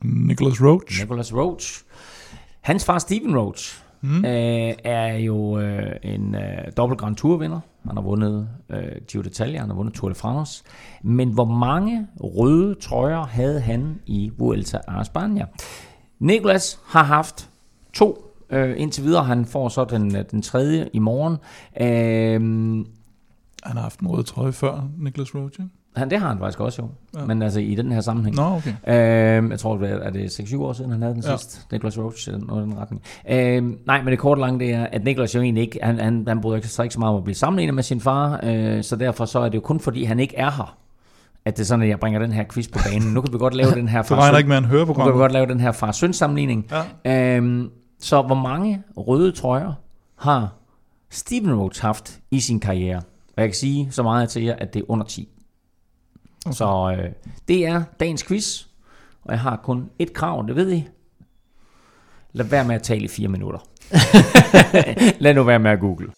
Nicholas Roach. Nicholas Roach. Hans far Steven Roach mm. øh, er jo øh, en øh, dobbelt Grand Tour vinder. Han har vundet øh, Giro d'Italia, han har vundet Tour de France. Men hvor mange røde trøjer havde han i Vuelta a España? Nicholas har haft to øh, indtil videre. Han får så den, øh, den tredje i morgen. Øh, Han har haft en rød trøje før, Nicholas Roach, ikke? han, det har han faktisk også jo. Ja. Men altså i den her sammenhæng. Nå, okay. Øh, jeg tror, det er, det 6-7 år siden, han havde den Ja. sidste. Nicholas Roach, noget den retning. Øh, nej, men det korte lange, det er, at Nicholas jo egentlig ikke, han, han, han bryder sig ikke så meget om at blive sammenlignet med sin far, øh, så derfor så er det jo kun fordi, han ikke er her, at det er sådan, at jeg bringer den her quiz på banen. Nu kan vi godt lave den her Du regner far ikke med, at han hører nu kan vi programmet. godt lave den her far-søn sammenligning. Ja. Øhm, så hvor mange røde trøjer har Steven Roach haft i sin karriere? Og jeg kan sige så meget til jer, at det er under 10. Okay. Så øh, det er dagens quiz, og jeg har kun et krav, det ved I. Lad være med at tale i fire minutter. Lad nu være med at google.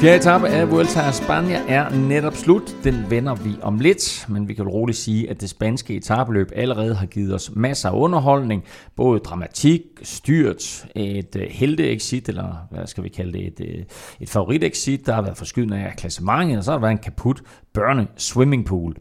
Fjerde etape af Vuelta a España er netop slut. Den vender vi om lidt, men vi kan roligt sige, at det spanske etabeløb allerede har givet os masser af underholdning. Både dramatik, styrt, et helteexit, helte-exit, eller hvad skal vi kalde det, et, øh, et favorit-exit. Der har været forskydning af klassementet, og så har der været en kaput børne swimmingpool.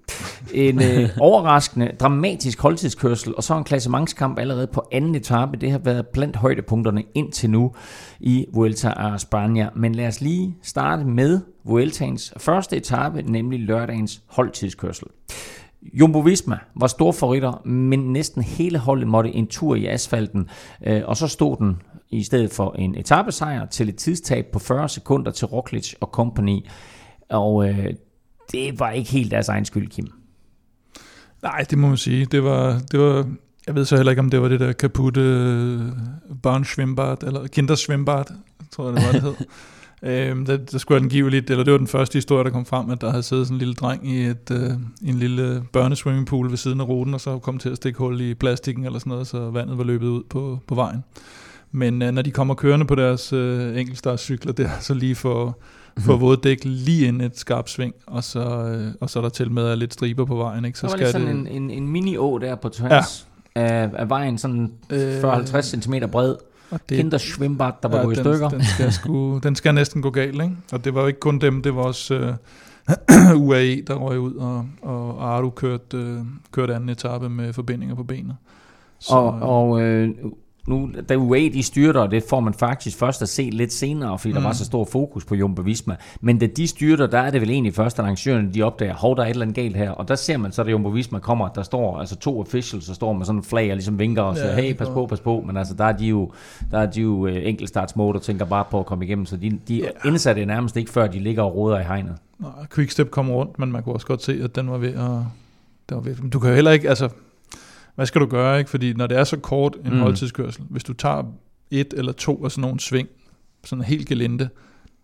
En uh, overraskende, dramatisk holdtidskørsel, og så en klassementskamp allerede på anden etape. Det har været blandt højdepunkterne indtil nu i Vuelta a España. Men lad os lige starte med Vueltaens første etape, nemlig lørdagens holdtidskørsel. Jumbo Visma var store favoritter, men næsten hele holdet måtte en tur i asfalten, øh, og så stod den i stedet for en etappesejr til et tidstab på 40 sekunder til Roglic og company. Og øh, det var ikke helt deres egen skyld, Kim. Nej, det må man sige. Det var, det var, jeg ved så heller ikke, om det var det der kaputte øh, barnschwimbad, eller kinderschwimbad, tror jeg det var, det hed. Øhm, der, der skulle angiveligt, eller det var den første historie, der kom frem, at der havde siddet sådan en lille dreng i, et, øh, en lille børneswimmingpool ved siden af ruten, og så kom til at stikke hul i plastikken eller sådan noget, så vandet var løbet ud på, på vejen. Men øh, når de kommer kørende på deres øh, enkeltstartscykler der, så lige for, for våde dæk lige ind et skarpt sving, og så, øh, og så er der til med at lidt striber på vejen, ikke? Så så var skal sådan det... en, en, en mini-å der på tværs ja. af, af vejen, sådan Øh, 40-50 cm bred. og Det, Kinderschwimbad, der var ja, gået i stykker. Den skal, sgu, den skal næsten gå galt, ikke? Og det var jo ikke kun dem, det var også øh, UAE, der røg ud, og, og Aru kørte, øh, kørte anden etape med forbindinger på benet. Så, Og, og øh, nu, da UAE de styrter, det får man faktisk først at se lidt senere, fordi mm. der var så stor fokus på Jumbo Visma. Men da de styrter, der er det vel egentlig først, at arrangørerne de opdager, hov, der er et eller andet galt her. Og der ser man så, at Jumbo Visma kommer, der står altså to officials, der står med sådan en flag og ligesom vinker og siger, Ja, hey, pas på, pas på. Men altså, der er de jo, der er de jo øh, enkeltstartsmode og tænker bare på at komme igennem. Så de, de Ja. indsatte det nærmest ikke, før de ligger og roder i hegnet. Nej, Quickstep kom rundt, men man kunne også godt se, at den var ved at... Den var ved, men du kan jo heller ikke, altså... Hvad skal du gøre, ikke? Fordi når det er så kort en Mm. holdtidskørsel, hvis du tager et eller to af sådan nogle sving, sådan helt gelinde,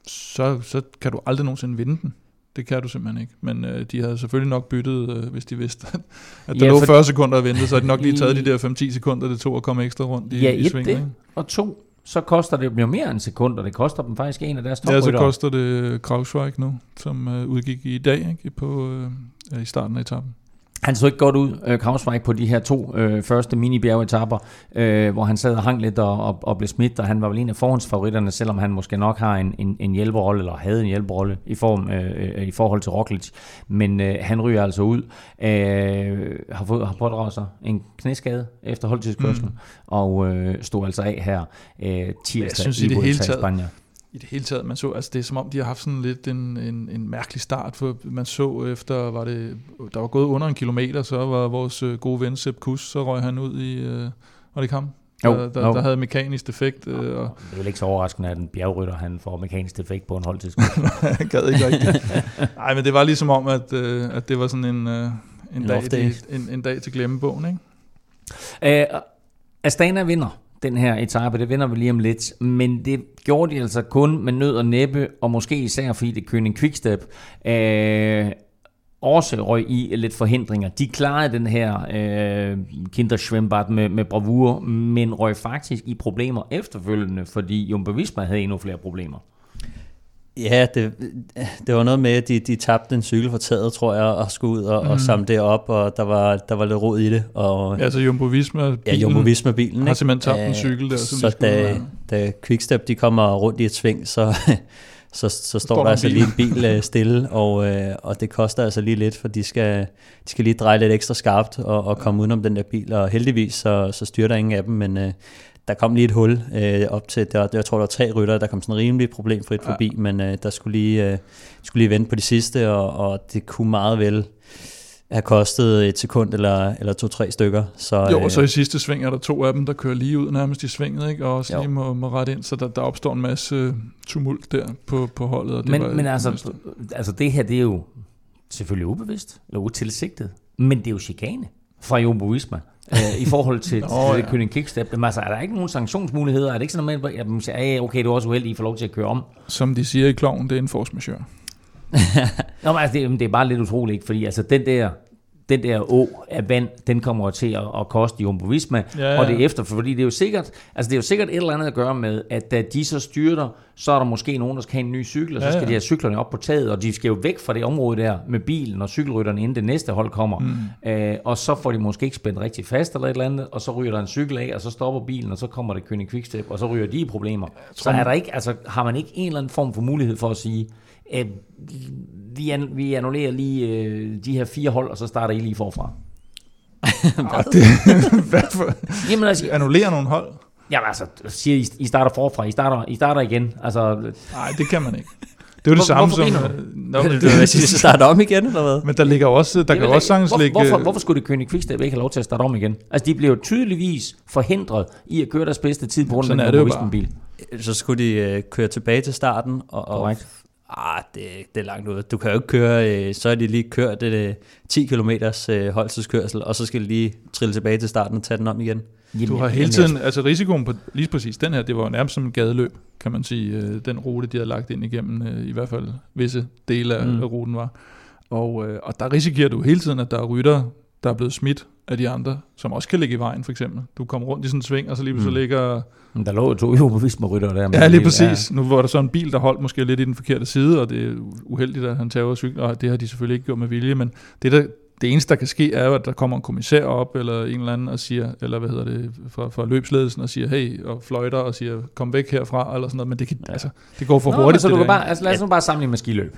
så, så kan du aldrig nogensinde vinde den. Det kan du simpelthen ikke. Men øh, de havde selvfølgelig nok byttet, øh, hvis de vidste, at, at Ja, der lå for- 40 sekunder at vente, så havde de nok lige taget de der 5-10 sekunder, det tog at komme ekstra rundt i, Ja, i svingen. ikke? og to, så koster det jo mere end sekund, og det koster dem faktisk en af deres Ja, så koster det Krausweig nu, som øh, udgik i dag ikke? På, øh, i starten af etappen. Han så ikke godt ud, øh, på de her to øh, første mini-bjergetapper, øh, hvor han sad og hang lidt og, og, og blev smidt, og han var vel en af forhåndsfavoritterne, selvom han måske nok har en, en, en hjælperolle, eller havde en hjælperolle i, form, øh, øh, i forhold til Roglic. Men øh, han ryger altså ud, øh, har, fået, har pådraget sig en knæskade efter holdtidskørslen, mm. og øh, stod altså af her øh, tirsdag synes i det hele i taget- Spanien. I det hele taget, man så, altså det er som om, de har haft sådan lidt en, en, en mærkelig start, for man så efter, var det, der var gået under en kilometer, så var vores øh, gode ven Sepp Kuss, så røg han ud i, øh, var det ikke ham? Jo, der, der, jo. der havde mekanisk defekt, øh, og Det er vel ikke så overraskende, at en bjergrytter han får mekanisk defekt på en holdtidskørsel. han gad ikke rigtigt. Nej, men det var ligesom om, at, øh, at det var sådan en, øh, en, En dag, de, en, en dag til glemmebogen, ikke? Øh, Astana vinder den her etape, det vinder vi lige om lidt, men det gjorde de altså kun med nød og næppe, og måske især fordi det Køning Quickstep øh, også røg i lidt forhindringer. De klarede den her øh, Kinderschwembad med, med bravur, men røg faktisk i problemer efterfølgende, fordi Jumbo Visma havde endnu flere problemer. Ja, det, det var noget med, at de, de tabte en cykel for taget, tror jeg, og skulle ud og, mm. og samle det op, og der var, der var lidt rod i det. Og, Altså Jumbo Visma ja, Jumbo Visma-bilen. har simpelthen tabt en cykel der, som Så de da, have. da Quickstep de kommer rundt i et sving, så, så, så står, står der altså en lige en bil øh, stille, og, øh, og det koster altså lige lidt, for de skal, de skal lige dreje lidt ekstra skarpt og, og komme udenom den der bil, og heldigvis så, så styrter ingen af dem, men øh, der kom lige et hul øh, op til, der, jeg tror der var tre rytter, der kom sådan rimelig problemfrit Ja. forbi, men øh, der skulle lige, øh, skulle lige vente på de sidste, og, og det kunne meget vel have kostet et sekund eller, eller to-tre stykker. Så, Jo, øh, og så i sidste sving er der to af dem, der kører lige ud nærmest i svinget, ikke? og også Jo. lige må, må rette ind, så der, der opstår en masse øh, tumult der på, på holdet. Og det var, Men, men altså, altså, det her, det er jo selvfølgelig ubevidst, eller utilsigtet, men det er jo chikane fra Jumbo Visma. Øh, i forhold til, Nå, til ja. det Køning Kickstep. Men altså, er der ikke nogen sanktionsmuligheder? Er det ikke sådan noget med, at man siger, "Ah, okay, du er også uheldig, I får lov til at køre om? Som de siger i kloven, det er en force majeure. Nå, men altså, det, det er bare lidt utroligt, ikke? fordi altså, den der den der å af vand, den kommer til at, at koste Jumbo Visma, Ja, ja. og det er efter, fordi det er jo sikkert, altså det er jo sikkert et eller andet at gøre med, at da de så styrter, så er der måske nogen, der skal have en ny cykel, og så Ja, skal ja. de have cyklerne op på taget, og de skal jo væk fra det område der med bilen og cykelrytterne, inden det næste hold kommer. Mm. Øh, og så får de måske ikke spændt rigtig fast eller et eller andet, og så ryger der en cykel af, og så stopper bilen, og så kommer det König Quickstep, og så ryger de i problemer. Så er der ikke, altså, har man ikke en eller anden form for mulighed for at sige, øh, vi, an, vi annullerer lige øh, de her fire hold, og så starter I lige forfra. Ah, det, hvad for, Jamen altså, annullere nogle hold? jamen, altså siger I, I starter forfra, I starter, I starter igen. Altså, Nej, det kan man ikke. Det er jo det samme som... Nå, men, vil sige, så starte om igen, eller hvad? men der ligger også, der kan også sagtens ligge... hvorfor, hvorfor skulle det König Quickstep ikke have lov til at starte om igen? Altså, de bliver jo tydeligvis forhindret i at køre deres bedste tid på grund af den det. Visma-bil. Så skulle de øh, køre tilbage til starten. Og, og, Korrekt. Ah, det, det er langt ud. Du kan jo ikke køre, øh, så er de lige kørt øh, 10 km øh, holdtidskørsel, og så skal de lige trille tilbage til starten og tage den om igen. Jamen, Du har hele tiden, altså risikoen på lige præcis den her, det var jo nærmest som en gadeløb, kan man sige, øh, den rute, de havde lagt ind igennem, øh, i hvert fald visse dele af, Mm. mm. af ruten var. Og, øh, og der risikerer du hele tiden, at der er rytter, der er blevet smidt af de andre, som også kan ligge i vejen, for eksempel. Du kommer rundt i sådan en sving, og så lige pludselig Mm. ligger... Men Der lå jo to Jumbo Visma-rytter der. Ja, lige præcis. Nu var der så en bil, der holdt måske lidt i den forkerte side, og det er uheldigt, at han tager cyklen, og det har de selvfølgelig ikke gjort med vilje, men det, der, det eneste, der kan ske, er jo, at der kommer en kommissær op, eller en eller anden, og siger, eller hvad hedder det, fra, fra løbsledelsen, og siger, hey, og fløjter, og siger, kom væk herfra, eller sådan noget, men det, kan, ja. altså, det går for Nå, hurtigt. så du kan bare, altså, lad os nu bare sammenligne med skiløb.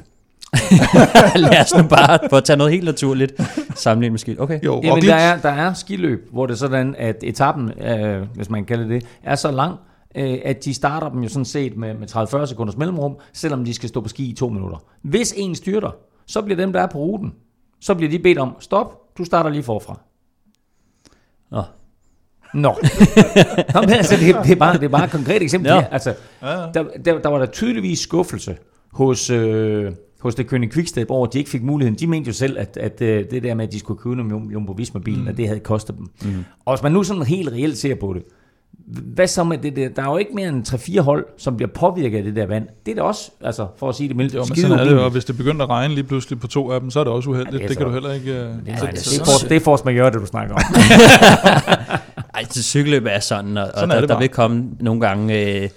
Lad os nu bare, for at tage noget helt naturligt, sammenligne med skidt. Okay. Jo, Jamen, der er, der er skiløb, hvor det er sådan, at etappen, øh, hvis man kan kalde det er så lang, øh, at de starter dem jo sådan set med, med 30-40 sekunders mellemrum, selvom de skal stå på ski i to minutter. Hvis en styrter, så bliver dem, der er på ruten, så bliver de bedt om, stop, du starter lige forfra. Nå. Nå. Nå men altså, det, er- det, er bare, det er bare et konkret eksempel. Ja. Altså, Ja, ja. der, der, der var der tydeligvis skuffelse hos, øh, hos det König Quickstep over, at de ikke fik muligheden. De mente jo selv, at, at øh, det der med, at de skulle købe nogle Jumbo Visma-bilen, mm. at det havde kostet dem. Mm. Og hvis man nu sådan helt reelt ser på det, hvad så med det der? Der er jo ikke mere end 3-4 hold, som bliver påvirket af det der vand. Det er da også, altså for at sige det mildt, Jo, men sådan er det og hvis det begynder at regne lige pludselig på to af dem, så er det også uheldigt. Ja, Ja, det er det, det kan så- du heller ikke... Uh, Det, Nej, er, det- det, er force, det er force majeure, det du snakker om. Ej, til cykelløb er sådan, og, Sådan og er der, det der vil komme nogle gange øh,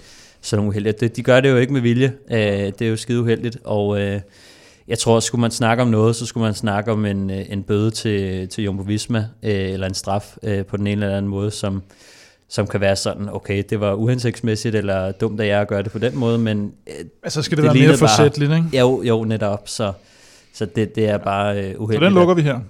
sådan nogle uheldige. De, de gør det jo ikke med vilje. Øh, det er jo skide uheldigt, og øh, jeg tror, skulle man snakke om noget, så skulle man snakke om en, øh, en bøde til, til Jumbo Visma, øh, eller en straf øh, på den ene eller anden måde, som, som kan være sådan, okay, det var uhensigtsmæssigt, eller dumt af jer at gøre det på den måde, men øh, altså skal det, Det være mere forsætteligt, ikke? jo, jo, netop, så, så det, det er bare øh, Så uheldigt. den lukker vi her.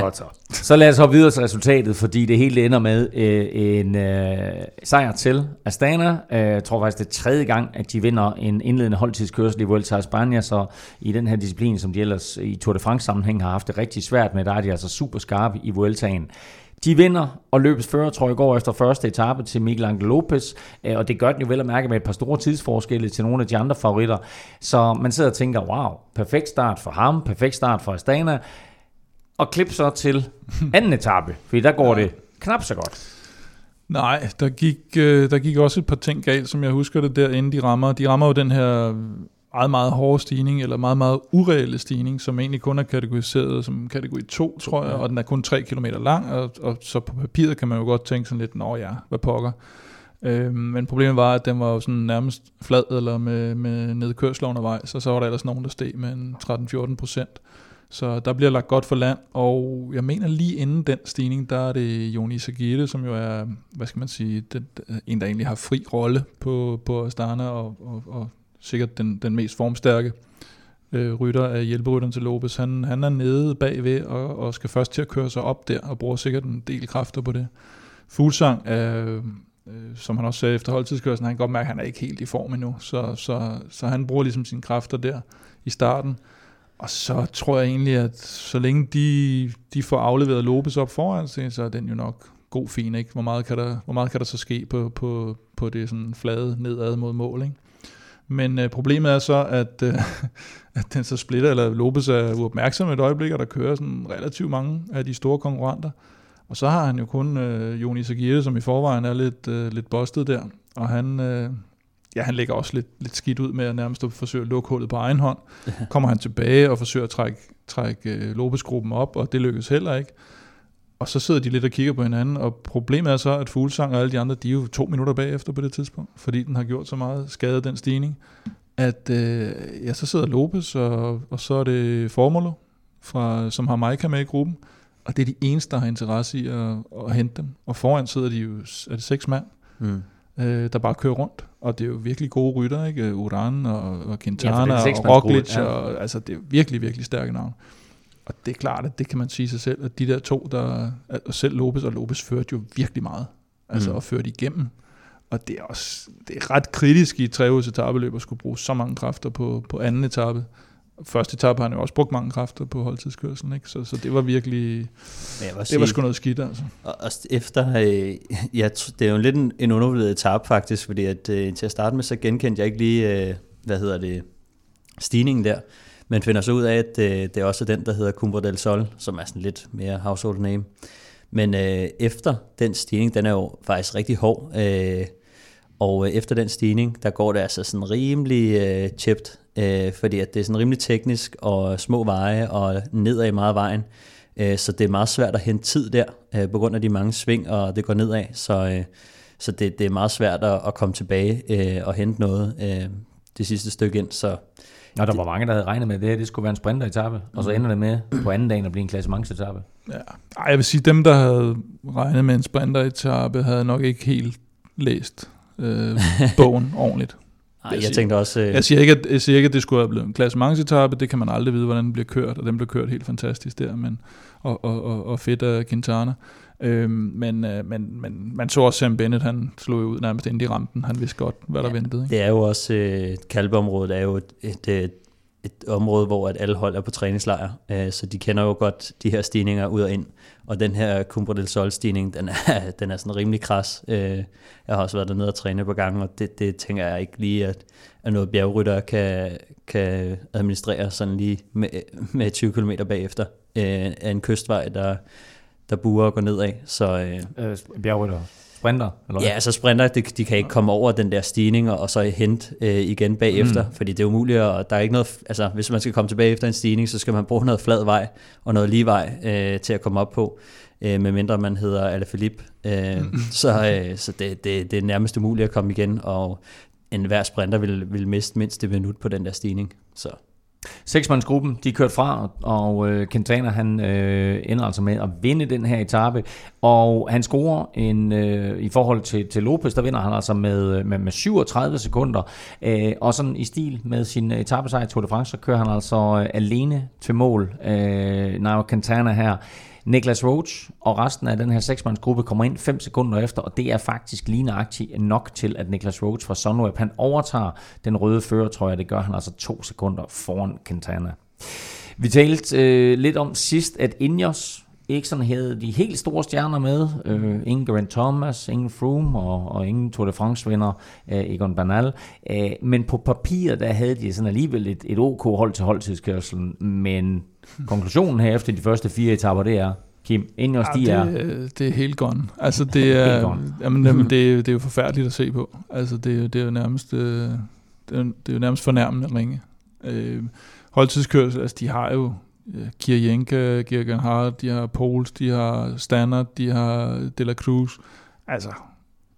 Godt så. Så lad os hoppe videre til resultatet, fordi det hele ender med øh, en øh, sejr til Astana. Øh, jeg tror faktisk, det er tredje gang, at de vinder en indledende holdtidskørsel i Vuelta a España, så i den her disciplin, som de ellers i Tour de France sammenhæng har haft det rigtig svært med, der er de altså super skarpe i Vueltaen. De vinder, og løbets fører, tror jeg, går efter første etape til Miguel Angel Lopez, øh, og det gør den jo vel at mærke med et par store tidsforskelle til nogle af de andre favoritter. Så man sidder og tænker, wow, perfekt start for ham, perfekt start for Astana, og klip så til anden etape, fordi der går det knap så godt. Nej, der gik, øh, der gik også et par ting galt, som jeg husker det der, inden de rammer. De rammer jo den her meget, meget hårde stigning, eller meget, meget ureelle stigning, som egentlig kun er kategoriseret som kategori 2, tror jeg, og den er kun 3 km lang, og, og så på papiret kan man jo godt tænke sådan lidt, nå ja, hvad pokker. Øhm, men problemet var, at den var jo sådan nærmest flad, eller med, med nedkørsel undervejs, og så var der ellers nogen, der steg med en 13-14 procent. Så der bliver lagt godt for land, og jeg mener lige inden den stigning, der er det Joni Sagirte, som jo er, hvad skal man sige, den, en, der egentlig har fri rolle på, på Astana, og, og, og sikkert den, den mest formstærke øh, rytter af hjælperytteren til Lopez. Han, han er nede bagved og, og skal først til at køre sig op der, og bruger sikkert en del kræfter på det. Fuglsang er, øh, som han også sagde efter holdtidskørselen, han kan godt mærke, at han er ikke helt i form endnu, så, så, så han bruger ligesom sine kræfter der i starten. Og så tror jeg egentlig, at så længe de, de får afleveret Lopez op foran sig, så er den jo nok god fin, ikke? Hvor meget kan der, hvor meget kan der så ske på, på, på det sådan flade nedad mod mål, ikke? Men øh, problemet er så, at, øh, at den så splitter, eller Lopez er uopmærksom et øjeblik, og der kører sådan relativt mange af de store konkurrenter. Og så har han jo kun øh, Joni Aguirre, som i forvejen er lidt, øh, lidt bustet der, og han, øh, ja, han lægger også lidt, lidt skidt ud med at nærmest at forsøge at lukke hullet på egen hånd. Kommer han tilbage og forsøger at trække, trække øh, Lopez-gruppen op, og det lykkes heller ikke. Og så sidder de lidt og kigger på hinanden, og problemet er så, at Fuglsang og alle de andre, de er jo to minutter bagefter på det tidspunkt, fordi den har gjort så meget skade, den stigning, at øh, ja, så sidder Lopez, og, og så er det Formulo, fra, som har Maika med i gruppen, og det er de eneste, der har interesse i at, at hente dem. Og foran sidder de jo, er det seks mand, Mm. øh, der bare kører rundt. Og det er jo virkelig gode rytter, ikke? Uran og, og Quintana ja, og Roglic. ja. Og, altså, det er virkelig, virkelig stærke navne. Og det er klart, at det kan man sige sig selv, at de der to, der, og selv Lopez, og Lopez førte jo virkelig meget. Altså Mm. føre det igennem. Og det er også det er ret kritisk i et treuges etabeløb at skulle bruge så mange kræfter på, på anden etape. Første etape har han jo også brugt mange kræfter på holdtidskørselen, ikke? Så, så det var virkelig, det var sige- sgu noget skidt, altså. Og også efter, øh, ja, det er jo lidt en, en undervurderet etape faktisk, fordi at, øh, til at starte med, så genkendte jeg ikke lige, øh, hvad hedder det, stigningen der, men finder så ud af, at øh, det er også den, der hedder Cumbre del Sol, som er sådan lidt mere household name. Men øh, efter den stigning, den er jo faktisk rigtig hård, øh, og øh, efter den stigning, der går det altså sådan rimelig øh, chipped, øh, fordi at det er sådan rimelig teknisk og små veje og nedad meget af vejen. Øh, så det er meget svært at hente tid der, øh, på grund af de mange sving, og det går nedad. Så, øh, så det, det er meget svært at, at komme tilbage øh, og hente noget øh, det sidste stykke ind. Så Og der var mange, der havde regnet med, at det her det skulle være en sprinteretappe, og så ender det med på anden dagen at blive en klassementsetappe. Ja. Ej, jeg vil sige, dem, der havde regnet med en sprinteretappe, havde nok ikke helt læst øh, bogen ordentligt. Ej, jeg jeg siger- tænkte også... Øh, Jeg siger, ikke, at, jeg siger ikke, at det skulle have blevet en klassementsetappe. Det kan man aldrig vide, hvordan den bliver kørt, og den blev kørt helt fantastisk der, men, og, og, og, og fedt af Quintana. Øhm, men, øh, men, men man så også Sam Bennett, han slog jo ud nærmest inden de ramte den. Han vidste godt, hvad der Ja, ventede. Ikke? Det er jo også, øh, Kalpeområdet er jo et, et, et, et område, hvor at alle hold er på træningslejr, øh, så de kender jo godt de her stigninger ud og ind. Og den her Cumbre del Sol stigning, den er, den er sådan rimelig kras. Øh, jeg har også været dernede og træne på gange, og det, det tænker jeg ikke lige, at, at noget bjergrytter kan, kan administrere sådan lige med, med 20 km bagefter øh, af en kystvej, der, der buer og går nedad. Så øh, Øh, bjergrytter sprinter? Eller? Ja, altså sprinter, de, de kan ikke komme over den der stigning og, og så hente øh, igen bagefter, mm. fordi det er umuligt, og der er ikke noget, altså hvis man skal komme tilbage efter en stigning, så skal man bruge noget flad vej og noget lige vej øh, til at komme op på, øh, medmindre man hedder Alaphilippe. Øh, mm. Så, øh, så det, det, det er nærmest umuligt at komme igen, og en hver sprinter vil, vil miste mindst et minut på den der stigning. Så Seksmandsgruppen, de kørte fra, og øh, Quintana han øh, ender altså med at vinde den her etape, og han scorer en, øh, i forhold til, til Lopez, der vinder han altså med, øh, med, med 37 sekunder, øh, og sådan i stil med sin etapesejr i Tour de France, så kører han altså øh, alene til mål, øh, Nairo Quintana her, Niklas Roach og resten af den her seksmandsgruppe kommer ind 5 sekunder efter, og det er faktisk lige nøjagtigt nok til, at Niklas Roach fra Sunweb, han overtager den røde førertrøje, det gør han altså to sekunder foran Quintana. Vi talte øh, lidt om sidst, at Ineos ikke sådan havde de helt store stjerner med. Øh, ingen Grant Thomas, ingen Froome og, og ingen Tour de France-vinder, øh, Egon Bernal. Øh, men på papir, der havde de sådan alligevel et, et OK hold til holdtidskørselen, men konklusionen her efter de første fire etapper, det er, Kim, Ineos, ja, de er... Det, det er helt gone. Altså, det er, jamen, jamen, det, er, det er jo forfærdeligt at se på. Altså, det, det er jo nærmest, øh, det er, det er jo nærmest fornærmende at ringe. Øh, holdtidskørsel, altså, de har jo Kirjenka, Gergen Hart, de har Pols, de har Stannard, de har De La Cruz. Altså,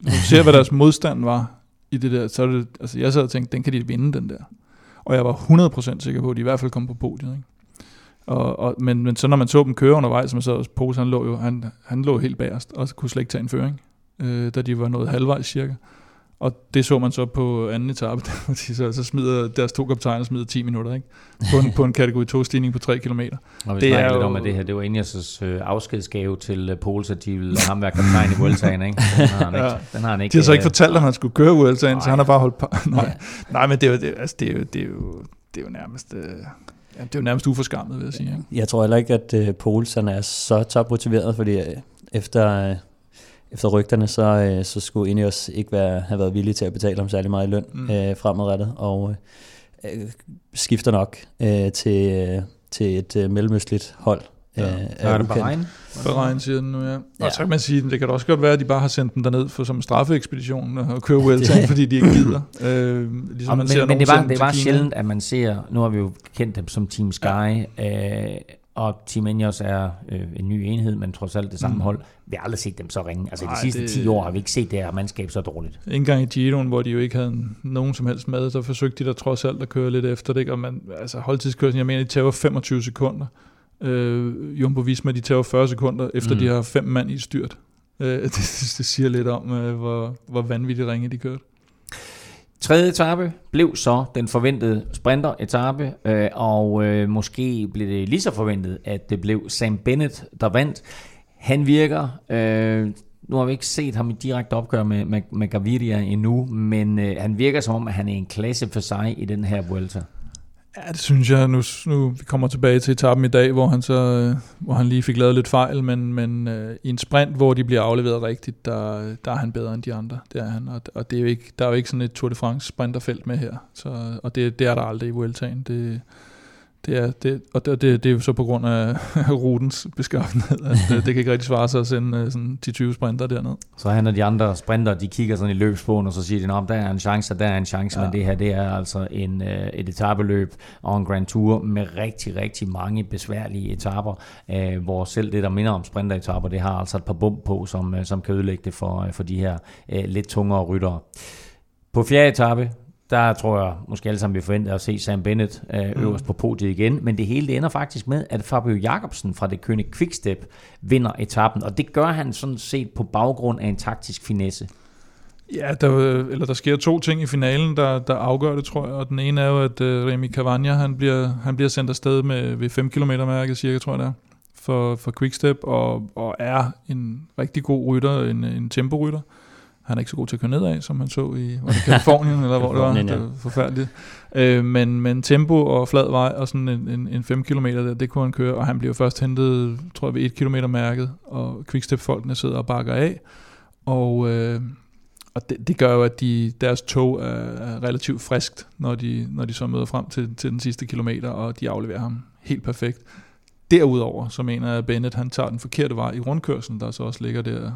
du ser, hvad deres modstand var i det der, så er det, altså jeg sad og tænkte, den kan de vinde, den der. Og jeg var 100% sikker på, at de i hvert fald kom på podiet. Ikke? Og, og, men, men så når man så dem køre undervejs, som så Pols, han lå jo han, han lå helt bagerst, og kunne slet ikke tage en føring, øh, da de var nået halvvejs cirka. Og det så man så på anden etape, hvor de så, så smider deres to kaptajner smider 10 minutter ikke? På, en, på en kategori 2 stigning på 3 km. Og vi det er lidt jo, om, at det her det var Ineos' øh, afskedsgave til uh, Pols, at de ville ham være kaptajn i Vueltaen. Ikke? Den har han ikke. Ja. Den har han ikke de har så ikke øh, fortalt, at han skulle køre Vueltaen, så han har bare holdt på. Nej, nej men det er jo, det, altså, det er jo, det er jo, det er jo nærmest... Øh, Ja, det er jo nærmest uforskammet, vil jeg sige. Ikke? Jeg tror heller ikke, at Pols han er så topmotiveret, fordi uh, efter, uh, efter rygterne, så, øh, så skulle Ineos ikke være, have været villige til at betale ham særlig meget i løn mm. øh, fremadrettet, og øh, skifter nok øh, til, øh, til et øh, mellemøstligt hold. Ja. Øh, er det Bahrein? Bahrein siger den nu, ja. Og ja. så kan man sige, det kan da også godt være, at de bare har sendt den derned for som straffeekspedition og køre Vuelta, fordi de ikke gider. Øh, ligesom og, man men, ser men det var, det var sjældent, at man ser, nu har vi jo kendt dem som Team Sky, ja. øh, og Team Ineos er øh, en ny enhed, men trods alt det samme mm. hold. Vi har aldrig set dem så ringe. Altså Ej, de sidste det, 10 år har vi ikke set det her mandskab så dårligt. En gang i Giroen, hvor de jo ikke havde nogen som helst med, så forsøgte de da trods alt at køre lidt efter det. Og man, altså holdtidskørslen, jeg mener, de tager 25 sekunder. Øh, Jumbo Visma, de tager 40 sekunder, efter mm. de har fem mand i styrt. Øh, det, det, siger lidt om, øh, hvor, hvor vanvittigt ringe de kørte. Tredje etape blev så den forventede sprinter-etape, øh, og øh, måske blev det lige så forventet, at det blev Sam Bennett, der vandt. Han virker, øh, nu har vi ikke set ham i direkte opgør med, med, med Gaviria endnu, men øh, han virker som om, at han er en klasse for sig i den her Vuelta. Ja, det synes jeg. Nu, nu vi kommer tilbage til etappen i dag, hvor han så øh, hvor han lige fik lavet lidt fejl, men, men øh, i en sprint, hvor de bliver afleveret rigtigt, der, der er han bedre end de andre. Det er han, og, og det er jo ikke, der er jo ikke sådan et Tour de France sprinterfelt med her. Så, og det, det er der aldrig i Vueltaen. Det, det er, det, og det, det, det er jo så på grund af rutens beskaffenhed, at det, det kan ikke rigtig svare sig at sende øh, sådan 10-20 sprinter derned. Så han og de andre sprinter, de kigger sådan i løbsbogen, og så siger de, at der er en chance, og der er en chance, ja. men det her, det er altså en, øh, et etabeløb og en Grand Tour med rigtig, rigtig mange besværlige etaper, øh, hvor selv det, der minder om sprinteretapper, det har altså et par bump på, som, som kan ødelægge det for, for de her lidt tungere ryttere. På fjerde etape, der tror jeg måske alle sammen, vi forventer at se Sam Bennett øh, mm. øverst mm. på podiet igen. Men det hele det ender faktisk med, at Fabio Jacobsen fra det kønne Quickstep vinder etappen. Og det gør han sådan set på baggrund af en taktisk finesse. Ja, der, eller der sker to ting i finalen, der, der afgør det, tror jeg. Og den ene er jo, at uh, Remy Cavagna, han bliver, han bliver sendt afsted med, ved 5 km mærket cirka, tror jeg det er, for, for Quickstep, og, og er en rigtig god rytter, en, en temporytter. Han er ikke så god til at køre nedad, som man så i var det Kalifornien, eller hvor det var. Det var forfærdeligt. Øh, men, men tempo og flad vej og sådan en, en, en 5 km der, det kunne han køre, og han bliver først hentet, tror jeg, ved 1 km mærket, og Quickstep-folkene sidder og bakker af. Og, øh, og det, det gør jo, at de, deres tog er, er relativt friskt, når de, når de så møder frem til, til den sidste kilometer, og de afleverer ham helt perfekt. Derudover, så mener jeg, at Bennett han tager den forkerte vej i rundkørslen, der så også ligger der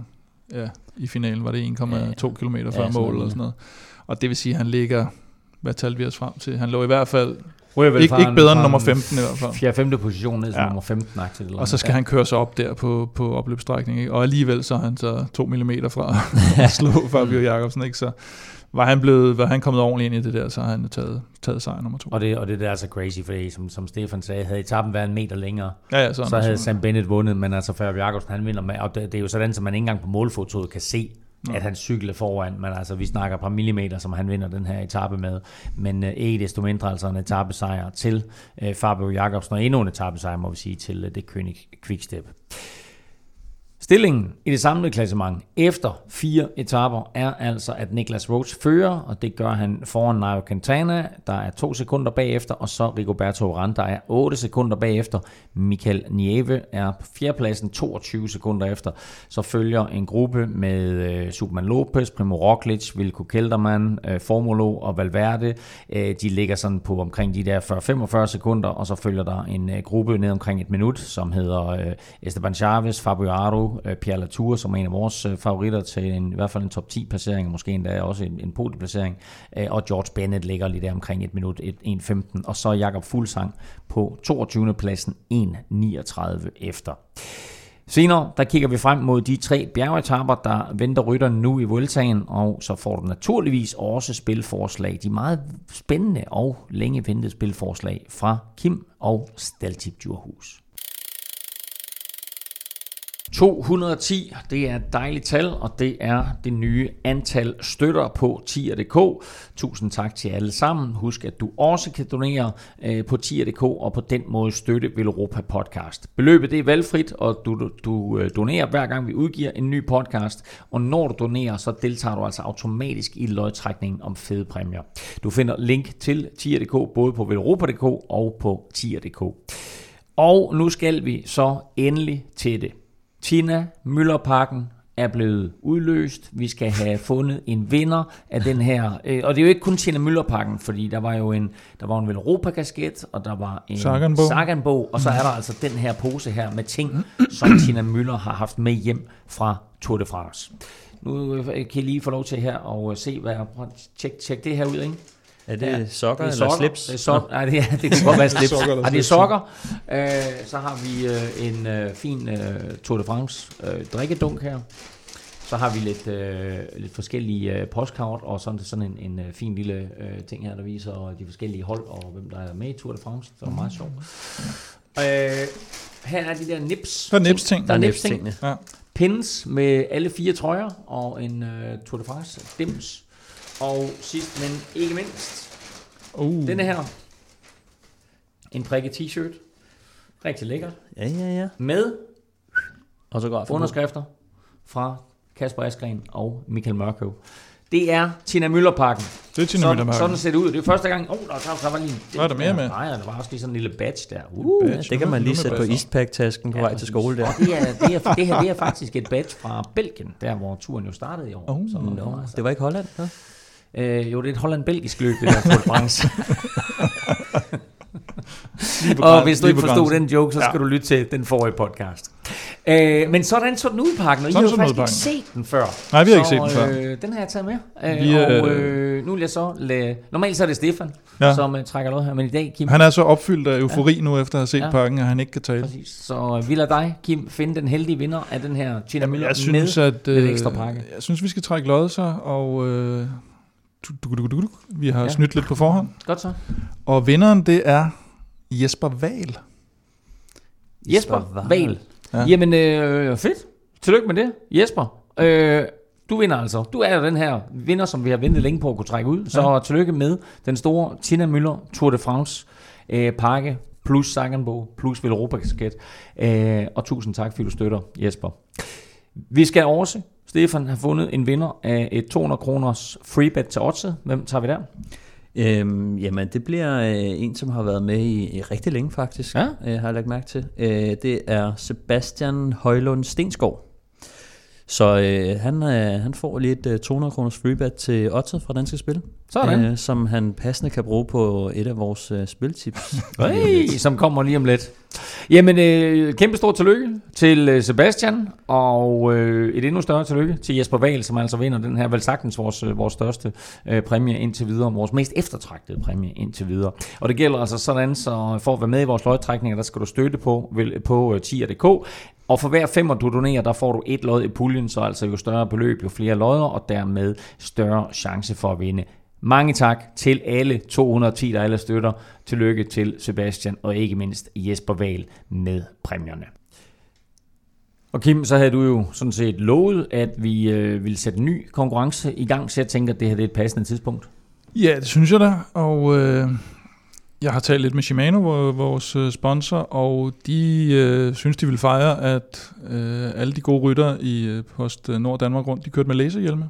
ja, i finalen var det 1,2 Ja, ja. km Ja, før sådan mål eller sådan noget. Og det vil sige, at han ligger, hvad talte vi os frem til? Han lå i hvert fald, Ryger vel ikke, fra ikke bedre end nummer en 15 i hvert fald. 4. 5. position ned til Ja. nummer 15 aktie eller Og så skal ja. han køre sig op der på, på opløbsstrækning, ikke? og alligevel så er han så 2 mm fra at slå Fabio Jacobsen, ikke? så var han, blevet, var han kommet ordentligt ind i det der, så har han taget, taget sejr nummer to. Og det, og det der er så crazy, fordi som, som Stefan sagde, havde etappen været en meter længere, Ja, ja, så, er så han havde også- Sam Bennett vundet, men altså Fabio Jacobsen, han vinder med, og det, det er jo sådan, så man ikke engang på målfotoet kan se, at han cykler foran, men altså vi snakker et par millimeter, som han vinder den her etape med, men øh, ikke desto mindre altså en etappesejr til øh, Fabio Jacobsen, og endnu en etappesejr, må vi sige, til øh, det König Quickstep. Stillingen i det samlede klassement efter fire etaper er altså, at Niklas Roach fører, og det gør han foran Nairo Quintana, der er to sekunder bagefter, og så Rigoberto Urán, der er 8 sekunder bagefter. Michael Nieve er på fjerdepladsen 22 sekunder efter. Så følger en gruppe med øh, Superman Lopez, Primo Roglic, Vilko Kelderman, øh, Formulo og Valverde. Øh, de ligger sådan på omkring de der 40-45 sekunder, og så følger der en øh, gruppe ned omkring et minut, som hedder øh, Esteban Chavez, Fabio Aro, øh, Pierre Latour, som er en af vores øh, favoritter til en, i hvert fald en top 10 placering, og måske endda også en, en podieplacering, øh, og George Bennett ligger lige der omkring et minut, 1.15, og så Jakob Fuglsang på 22. pladsen 1.39 efter. Senere, der kigger vi frem mod de tre bjergetapper, der venter rytterne nu i Vueltaen, og så får du naturligvis også spilforslag. De meget spændende og længe ventede spilforslag fra Kim og Staltip Djurhus. 210, det er et dejligt tal, og det er det nye antal støtter på tier.dk. Tusind tak til alle sammen. Husk, at du også kan donere øh, på tier.dk og på den måde støtte Velropa Podcast. Beløbet det er valgfrit, og du, du, øh, donerer hver gang vi udgiver en ny podcast, og når du donerer, så deltager du altså automatisk i lodtrækningen om fede præmier. Du finder link til tier.dk både på velropa.dk og på tier.dk. Og nu skal vi så endelig til det. Tina Møllerparken er blevet udløst. Vi skal have fundet en vinder af den her. øh, Og det er jo ikke kun Tina Møllerparken, fordi der var jo en, der var en Velropa-kasket, og der var en Saganbog. Saganbog, og så er der altså den her pose her med ting, som Tina Møller har haft med hjem fra Tour de France. Nu øh, kan I lige få lov til her og se, hvad jeg at tjek, tjek det her ud, ikke? Er det Ja, sokker det er eller slips? Det er sokker. Nej, det, er, det kan godt være slips. Sokker eller det er sokker. Øh, så har vi øh, en øh, fin øh, Tour de France øh, drikkedunk her. Så har vi lidt, øh, lidt forskellige øh, postkort, og sådan, sådan en, en øh, fin lille øh, ting her, der viser de forskellige hold, og hvem der er med i Tour de France. Så er meget sjovt. Øh, her er de der nips. Der er nips-ting. Der er Der er nips-ting. nipstingene. Ja. Pins med alle fire trøjer, og en øh, Tour de France dims. Og sidst, men ikke mindst, Uh. denne her. En prikket t-shirt. Rigtig lækker. Ja, ja, ja. Med Autografer. underskrifter fra Kasper Askren og Michael Mørkøv. Det er Tina Møllerparken. Det er Tina Sådan, Møllerparken. sådan ser det ud. Det er første gang. Åh, oh, der, der, der var lige... Var der mere med? Nej, der var også lige sådan en lille badge der. Uh, Ja, det kan man lige sætte på Eastpack-tasken på Ja, vej til skole der. Og det, er, det, er, det her det er faktisk et badge fra Belgien, der hvor turen jo startede i år. Oh, Så, altså, det var ikke Holland? Ja. Øh, jo, det er et holland-belgisk løb, det der Tour de France. Og hvis du ikke forstod den joke, så skal Ja. du lytte til den forrige podcast. Øh, men sådan så den ud parken, og I har Sådan så i faktisk ikke set den før. Nej, vi har ikke så, set den før. Øh, den har jeg taget med. Øh, Vi, og øh, nu vil jeg så lade... Normalt så er det Stefan, Ja. ja. som uh, trækker noget her, men i dag, Kim... Han er så opfyldt af eufori nu, efter at have set Ja. pakken, at han ikke kan tale. Præcis. Så øh, vi lader dig, Kim, finde den heldige vinder af den her Tina Møller Jeg synes, med at, øh, ekstra pakke. jeg synes, vi skal trække lodser, og øh, vi har Ja. snydt lidt på forhånd. Godt så. Og vinderen, det er Jesper Val. Jesper Val. Ja. Ja. Jamen, øh, fedt. Tillykke med det, Jesper. Øh, du vinder altså. Du er jo den her vinder, som vi har ventet længe på at kunne trække ud. Så Ja. tillykke med den store Tina Møller Tour de France øh, pakke, plus Saganbo, plus Velropa kasket. Øh, og tusind tak, fordi du støtter, Jesper. Vi skal også, Stefan, have fundet en vinder af et 200 kroners freebet til Otse. Hvem tager vi der? Øhm, jamen, det bliver øh, en, som har været med i, i rigtig længe faktisk, Ja. øh, har jeg lagt mærke til. Øh, det er Sebastian Højlund Stenskov, Så øh, han, øh, han får lige et øh, 200 kroners freebet til Otto fra Danske Spil. Sådan. Øh, som han passende kan bruge på et af vores øh, spiltips. Hey, som kommer lige om lidt. Jamen, øh, kæmpe stort tillykke til øh, Sebastian, og øh, et endnu større tillykke til Jesper Wahl, som altså vinder den her, vel sagtens vores, øh, vores største øh, præmie indtil videre, vores mest eftertragtede præmie indtil videre. Og det gælder altså sådan, så for at være med i vores lodtrækninger, der skal du støtte på, vel, på øh, tier.dk, og for hver femmer du donerer, der får du et lod i puljen, så altså jo større beløb, jo flere lodder, og dermed større chance for at vinde. Mange tak til alle 210, der alle støtter. Tillykke til Sebastian og ikke mindst Jesper Wahl med præmierne. Og Kim, så havde du jo sådan set lovet, at vi øh, ville sætte en ny konkurrence i gang, så jeg tænker, at det her det er et passende tidspunkt. Ja, det synes jeg da, og øh, jeg har talt lidt med Shimano, vor- vores øh, sponsor, og de øh, synes, de vil fejre, at øh, alle de gode rytter i øh, Post Nord Danmark rundt, de kørte med laserhjelme,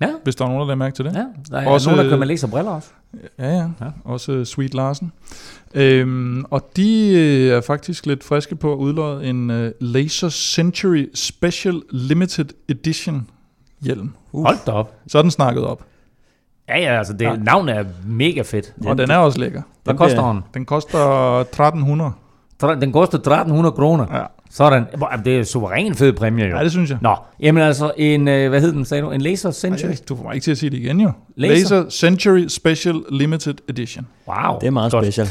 Ja, hvis der er nogen, der lader mærke til det. ja. Der er Også, nogen, der øh, kører med laserbriller også. Ja, ja. Ja. Også øh, Sweet Larsen. Øhm, og de øh, er faktisk lidt friske på at udløje en øh, Laser Century Special Limited Edition hjelm. Uh. Hold da op. Så er den snakket op. Ja, ja, altså det Ja. ja. navnet er mega fedt. Og den er også lækker. Hvad Den koster den? Den koster 1300. Tre- Den koster 1300 kroner. Ja. Sådan. Det er en suveræn fed præmie jo. ja, det synes jeg. Nå, jamen altså en, øh, hvad hed den, sagde du? En Laser Century? Ej, Du får mig ikke til at sige det igen, jo. Laser. Laser, Century Special Limited Edition. Wow. Det er meget Godt. special.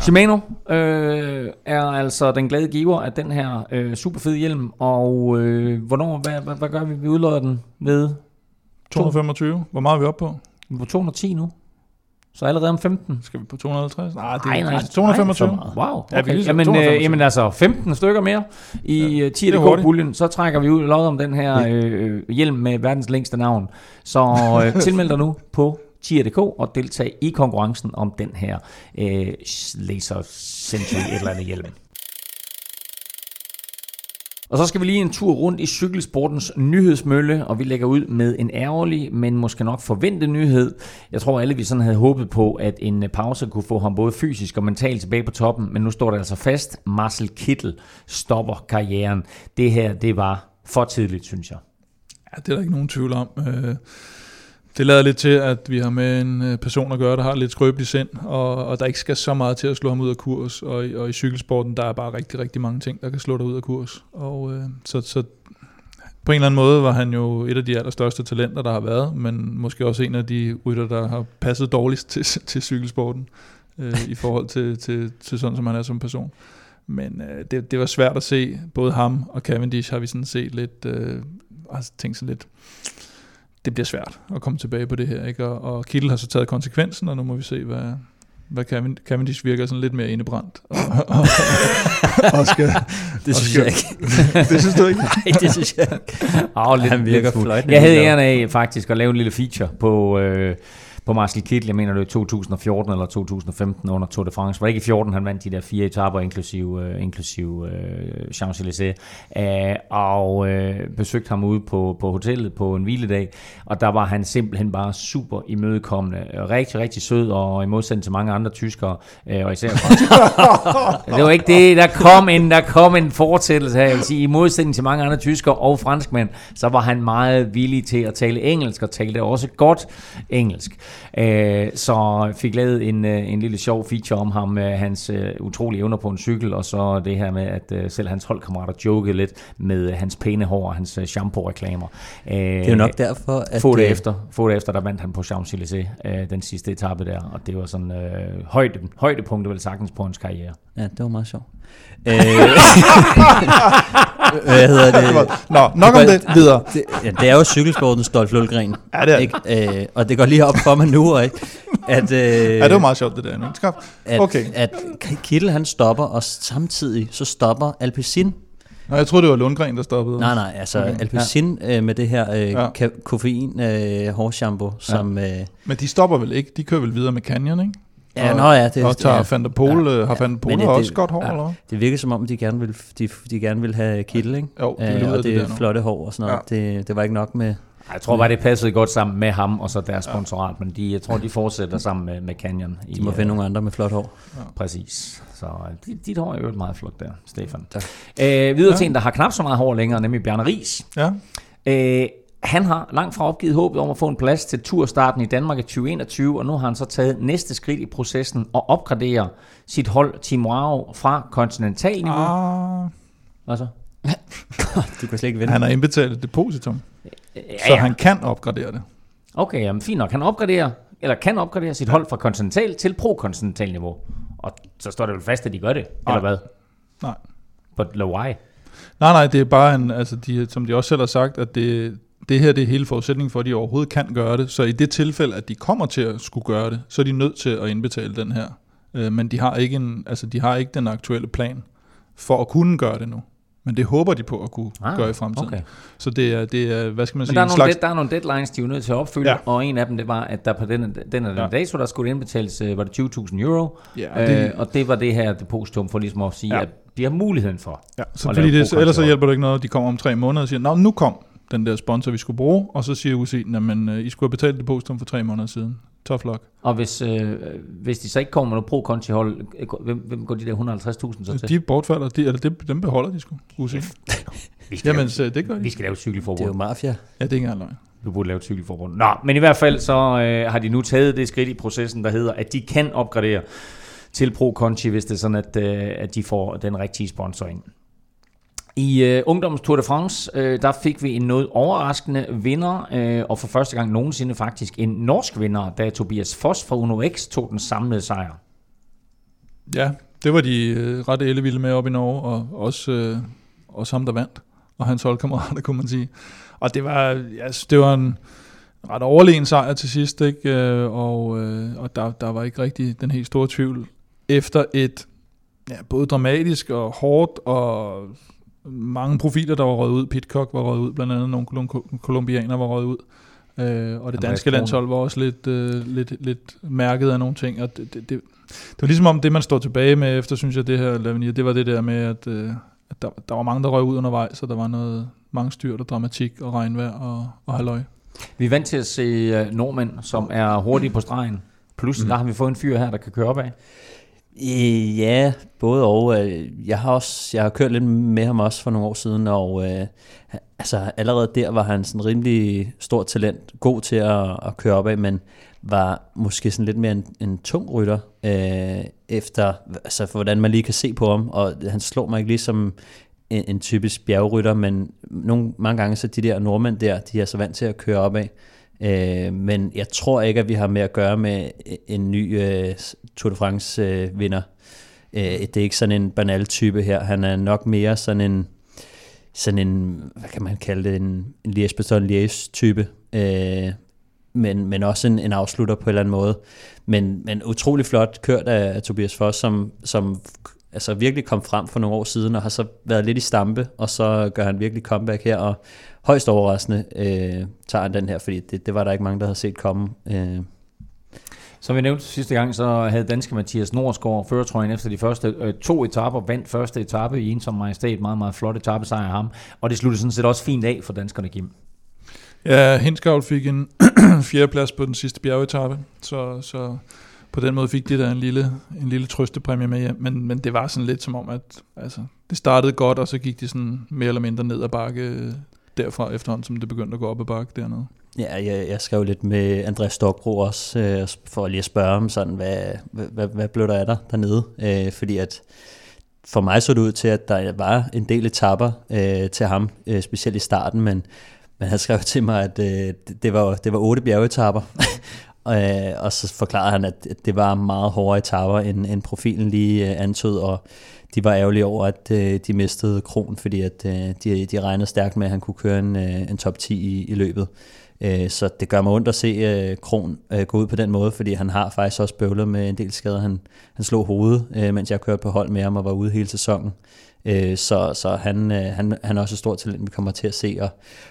Shimano øh, er altså den glade giver af den her øh, super fede hjelm, og øh, hvornår, hvad, hvad, hvad gør vi? Vi udlodder den ved 225. Hvor meget er vi oppe på? Vi er på 210 nu. Så allerede om 15. Skal vi på 250? Nej, det er nej, nej, 225. nej. Wow, Ja, vi okay. lige så- jamen, 225. øh, jamen altså 15 stykker mere i Ja, ja, det er hurtigt. 10.dk-puljen, så trækker vi ud lod om den her øh, hjelm med verdens længste navn. Så øh, tilmeld dig nu på 10.dk og deltag i konkurrencen om den her øh, Laser Century et eller andet hjelm. Og så skal vi lige en tur rundt i cykelsportens nyhedsmølle, og vi lægger ud med en ærgerlig, men måske nok forventet nyhed. Jeg tror alle, vi sådan havde håbet på, at en pause kunne få ham både fysisk og mentalt tilbage på toppen, men nu står det altså fast. Marcel Kittel stopper karrieren. Det her, det var for tidligt, synes jeg. Ja, det er der ikke nogen tvivl om. Øh, det lader lidt til, at vi har med en øh, person at gøre, der har lidt skrøbeligt sind, og, og der ikke skal så meget til at slå ham ud af kurs. Og, og i cykelsporten, der er bare rigtig, rigtig mange ting, der kan slå dig ud af kurs. Og øh, så, så på en eller anden måde var han jo et af de allerstørste talenter, der har været, men måske også en af de rytter, der har passet dårligst til, til cykelsporten øh, i forhold til, til, til sådan, som han er som person. Men øh, det, det var svært at se. Både ham og Cavendish har vi sådan set lidt, øh, har tænkt sig lidt, det bliver svært at komme tilbage på det her. Ikke? Og, og Kittel har så taget konsekvensen, og nu må vi se, hvad, hvad Caven- Cavendish virker sådan lidt mere indebrændt. Og, og, og skal, Det og synes skal- jeg ikke. det synes du ikke? Nej, det synes jeg ikke. Oh, lidt, Han virker fløjtende Jeg havde æren af faktisk at lave en lille feature på, øh, på Marcel Kittel. Jeg mener det var i 2014 eller 2015 under Tour de France. Var det ikke i 14, han vandt de der fire etaper, inklusive, øh, inklusive øh, Champs-Élysées. Øh, og øh, besøgte ham ude på, på hotellet på en hviledag. Og der var han simpelthen bare super imødekommende. Rigtig, rigtig sød, og i modsætning til mange andre tyskere, øh, og især det var ikke det. Der kom en, der kom en fortsættelse her. Jeg vil sige, i modsætning til mange andre tyskere og franskmænd, så var han meget villig til at tale engelsk, og talte også godt engelsk. Øh, så fik lavet en, øh, en lille sjov feature om ham, øh, hans øh, utrolige evner på en cykel, og så det her med, at øh, selv hans holdkammerater jokede lidt med hans pæne hår og hans shampoo-reklamer. Øh, Det er jo nok derfor, at... Få det efter, få det efter, der vandt han på Champs-Élysées øh, den sidste etape der, og det var sådan øh, højde, højdepunktet vel sagtens på hans karriere. Ja, det var meget sjovt. Øh, Hvad hedder det? Nå, nok om det. Videre. det, ja, det er jo cykelsportens Dolph Lundgren. Ja, det er ikke? Øh, og det går lige op for mig nu, ikke? At, øh, Ja, det var meget sjovt, det der. Skab. at, Okay. at Kittel han stopper, og samtidig så stopper Alpecin. Nå, jeg troede, det var Lundgren, der stoppede. Nej, nej, altså Okay. Alpecin ja. øh, med det her øh, Ja. ja. koffein øh, hårshampoo, som... Øh, Men de stopper vel ikke? De kører vel videre med Canyon, ikke? Ja, Og- nå ja, det, og tager ja, Van der Pol, ja, har Van der Pol det- også det- godt hår, ja. eller det virker som om, de gerne vil, de, de gerne vil have Kittel, ikke? Jo, de Øh, og det det, der flotte hår og sådan noget. Ja. Det, det var ikke nok med... Jeg tror bare, det passede godt sammen med ham og så deres sponsorat, men de, jeg tror, de fortsætter sammen med, med Canyon. I, De må øh, finde nogle andre med flot hår. Præcis. Så øh, dit, dit hår er jo meget flot der, Stefan. Tak. Øh, videre Ja. til en, der har knap så meget hår længere, nemlig Bjarne Ries. Ja. Øh, han har langt fra opgivet håbet om at få en plads til turstarten i Danmark i 2021, og nu har han så taget næste skridt i processen og opgradere sit hold Team Wow fra kontinentalniveau. Ah, Hvad så? Du kan slet ikke vinde. han har indbetalt et depositum, Ja, så han kan opgradere det. Okay, jamen fint nok. Han opgraderer, eller kan opgradere sit hold fra kontinental til pro-kontinental niveau. Og så står det vel fast, at de gør det, Nej. eller hvad? Nej. But why? Nej, nej, det er bare en, altså de, som de også selv har sagt, at det, det her det er hele forudsætningen for, at de overhovedet kan gøre det. Så i det tilfælde, at de kommer til at skulle gøre det, så er de nødt til at indbetale den her. Øh, men de har, ikke en, altså, de har ikke den aktuelle plan for at kunne gøre det nu. Men det håber de på at kunne ah, gøre i fremtiden. Okay. Så det er, det er, hvad skal man Men sige, der er, nogle, slags... dead, der er nogle deadlines, de er nødt til at opfylde, ja. Og en af dem, det var, at der på den, den, den Ja. dato, der skulle indbetales, øh, var det 20.000 euro, Ja, og øh, det, og det var det her depositum for ligesom at sige, ja. At de har muligheden for. ja, så fordi det, ellers så hjælper det ikke noget, at de kommer om tre måneder og siger, Nå, nu kom den der sponsor, vi skulle bruge, og så siger UC, men I skulle have betalt depositum for tre måneder siden. Tough luck. Og hvis, øh, hvis de så ikke kommer med noget pro-konti-hold, øh, hvem, hvem går de der 150.000 så til? De bortfalder, de, eller det, dem beholder de sgu, UC. vi, skal Jamen, lave, det gør de. vi skal lave et Det er jo cykelforbund. mafia. Ja, det er ikke engang løgn. Du burde lave et cykelforbund. Nå, men i hvert fald så øh, har de nu taget det skridt i processen, der hedder, at de kan opgradere til Pro Conti, hvis det er sådan, at, øh, at de får den rigtige sponsor ind. I øh, Ungdommens Tour de France, øh, der fik vi en noget overraskende vinder, øh, og for første gang nogensinde faktisk en norsk vinder, da Tobias Foss fra Uno X tog den samlede sejr. Ja, det var de øh, ret ellevilde med op i Norge, og også, øh, også ham, der vandt, og hans holdkammerater, kunne man sige. Og det var, ja, altså, det var en ret overlegen sejr til sidst, ikke? Øh, og, øh, og der, der var ikke rigtig den helt store tvivl. Efter et ja, både dramatisk og hårdt, og mange profiler, der var røget ud. Pitcock var røget ud, blandt andet nogle kolum- kolumbianere var røget ud. Øh, og det danske landshold var også lidt, øh, lidt, lidt mærket af nogle ting, og det, det, det, det var ligesom om det, man står tilbage med efter, synes jeg, det her Lavinier, det var det der med, at, øh, at der, der var mange, der røg ud undervejs, så der var noget, mange styrt og dramatik og regnvejr og, og halløj. Vi er vant til at se øh, nordmænd, som er hurtige på stregen. Plus, mm. der har vi fået en fyr her, der kan køre op af. Øh, Ja, både og. Øh, Jeg har også jeg har kørt lidt med ham også for nogle år siden, og øh, altså, allerede der var han sådan rimelig stor talent, god til at, at køre op af, men var måske sådan lidt mere en, en tung rytter, øh, efter altså, for hvordan man lige kan se på ham, og han slår mig ikke ligesom en, en typisk bjergrytter, men nogle, mange gange så de der nordmænd der, de er så vant til at køre op af. Øh, men jeg tror ikke, at vi har med at gøre med en ny øh, Tour de France øh, vinder. Øh, det er ikke sådan en banal type her. Han er nok mere sådan en, sådan en hvad kan man kalde det, en, en liège bastogne liège type. Øh, men, men også en, en afslutter på en eller anden måde. Men, men utrolig flot kørt af, af Tobias Foss, som, som altså virkelig kom frem for nogle år siden, og har så været lidt i stampe, og så gør han virkelig comeback her, og højst overraskende øh, tager han den her, fordi det, det var der ikke mange, der havde set komme. Øh, Som vi nævnte sidste gang, så havde danske Mathias Norsgaard føretrøjen efter de første øh, to etaper, vandt første etape i ensom majestæt, meget, meget flot etape sejr af ham, og det sluttede sådan set også fint af for danskerne, Kim. Ja, Hinskavl fik en fjerdeplads på den sidste bjergetappe, så, så på den måde fik de der en lille, en lille trøstepræmie med hjem, men, men det var sådan lidt som om, at altså, det startede godt, og så gik de sådan mere eller mindre ned ad bakke øh, derfra efterhånden, som det begyndte at gå op ad bakke dernede. Ja, jeg, jeg skrev lidt med Andreas Stokbro også, øh, for lige at spørge ham sådan, hvad, hvad, hvad, blev der af dig dernede? Øh, fordi at for mig så det ud til, at der var en del etapper øh, til ham, øh, specielt i starten, men, men han skrev til mig, at øh, det, det, var, det var otte bjergetapper, øh, og så forklarede han, at det var meget hårdere etapper, end, end profilen lige øh, antød, og de var ærgerlige over, at øh, de mistede Kron, fordi at, øh, de, de regnede stærkt med, at han kunne køre en, øh, en top 10 i, i løbet. Øh, Så det gør mig ondt at se øh, Kron øh, gå ud på den måde, fordi han har faktisk også bøvlet med en del skader. Han, han slog hovedet, øh, mens jeg kørte på hold med ham og var ude hele sæsonen. Øh, Så, så han, øh, han, han er også et stort talent, vi kommer til at se. Og,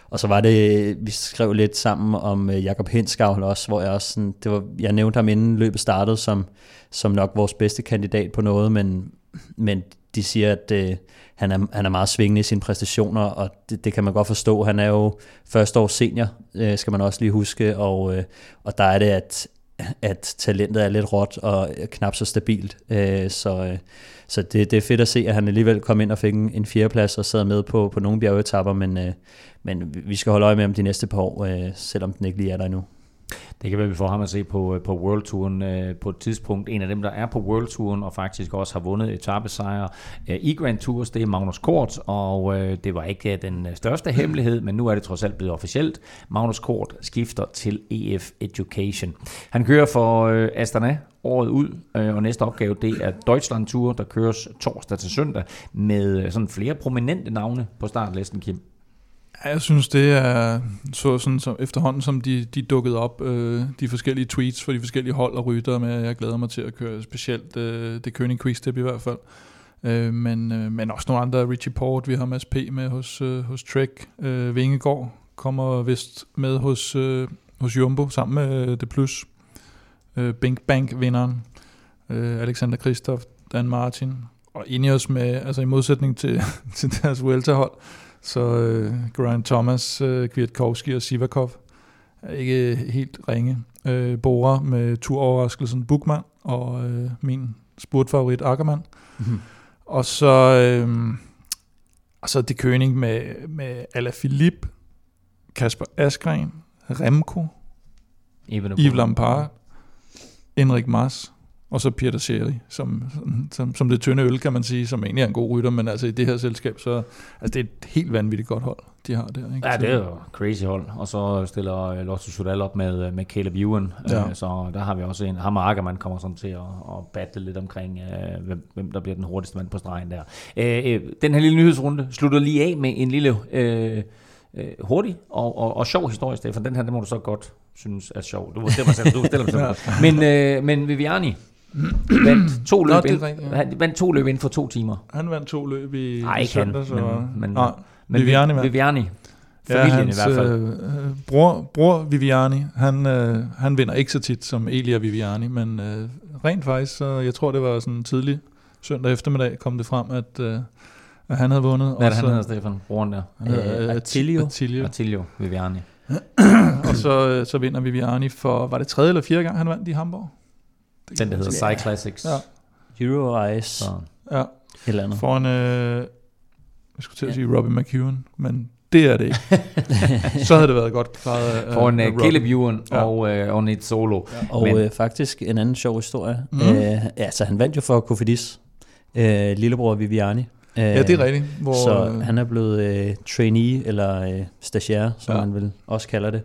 og så var det, vi skrev lidt sammen om øh, Jakob Hinskavl også, hvor jeg også sådan, det var, jeg nævnte ham inden løbet startede som, som nok vores bedste kandidat på noget, men, men de siger, at øh, han, er, han er meget svingende i sine præstationer, og det, det kan man godt forstå. Han er jo første år senior, øh, skal man også lige huske, og, øh, og der er det, at at talentet er lidt råt og knap så stabilt. Øh, så øh, så det, det er fedt at se, at han alligevel kom ind og fik en, en fjerdeplads og sad med på, på nogle bjergetapper, men, øh, men vi skal holde øje med ham de næste par år, øh, selvom den ikke lige er der endnu. Det kan være, vi får ham at se på, øh, på World Touren øh, på et tidspunkt. En af dem, der er på World Touren og faktisk også har vundet etappesejre øh, i Grand Tours, det er Magnus Kort, og øh, det var ikke øh, den største hemmelighed, men nu er det trods alt blevet officielt. Magnus Kort skifter til EF Education. Han kører for øh, Astana året ud, øh, og næste opgave det er Deutschland Tour, der køres torsdag til søndag med øh, sådan flere prominente navne på startlisten, Kim. Jeg synes, det er så sådan, som efterhånden, som de, de dukkede op, øh, de forskellige tweets for de forskellige hold og rytter med, jeg glæder mig til at køre specielt øh, det König Quickstep i hvert fald. Øh, men, øh, men også nogle andre, Richie Port, vi har Mads P. med hos, øh, hos Trek. Øh, Vingegaard kommer vist med hos, øh, hos Jumbo sammen med øh, Det Plus. Øh, Bink Bank-vinderen. Øh, Alexander Kristoff, Dan Martin. Og Ineos med, altså i modsætning til, til deres Vuelta-hold, så øh, Grant Thomas, øh, Kwiatkowski og Sivakov er ikke helt ringe. Øh, Bora med turoverraskelsen Bukman og øh, min spurtfavorit Ackermann. Mm-hmm. Og så, øh, og så det König med, med Alaphilippe, Kasper Askren, Remco, Yves Lampard, Enrik Mas og så Peter Sherry, som, som, som det tynde øl, kan man sige, som egentlig er en god rytter, men altså i det her selskab, så altså det er et helt vanvittigt godt hold, de har der. Ikke? Ja, det er jo crazy hold, og så stiller øh, Lotto Sudal op med, øh, med Caleb Ewan, ja. Øh, så der har vi også en, ham og Ackermann kommer sådan til at, at battle lidt omkring, hvem, hvem der bliver den hurtigste mand på stregen der. Den her lille nyhedsrunde slutter lige af med en lille... Øh, øh, hurtig og, og, og sjov historie, Stefan. Den her, den må du så godt synes er sjov. Du mig selv, du mig selv. Men, øh, men Viviani, vandt to løb, Nå, ind, rigtigt, ja. han vandt to løb inden for to timer. Han vandt to løb i, Ej, i søndag, så... Men, men, Nej, men Viviani vandt. Viviani. Familien ja, hans, i hvert fald. Øh, bror, bror Viviani, han, øh, han vinder ikke så tit som Elia Viviani, men øh, rent faktisk, så jeg tror det var sådan tidlig søndag eftermiddag, kom det frem, at, øh, at han havde vundet. Hvad er det, han hedder, Stefan? Broren der? Øh, Attilio. Attilio. Attilio Viviani. og så, øh, så vinder Viviani for, var det tredje eller fjerde gang, han vandt i Hamburg? Det Den, der hedder Psy Classics. Ja. Euro Ice. Så. Ja. Eller andet. For en, øh, jeg skulle til at sige Robbie McEwen, men det er det ikke. så havde det været godt klaret uh, For en uh, Caleb Ewan ja. og, uh, og Nate Solo. Ja. Og men, uh, faktisk en anden sjov historie. Mm. Uh, altså han vandt jo for Kofidis, uh, lillebror Viviani. Uh, ja, det er rigtigt. Hvor, så han er blevet uh, trainee, eller uh, stagiaire, som ja. man vil også kalder det.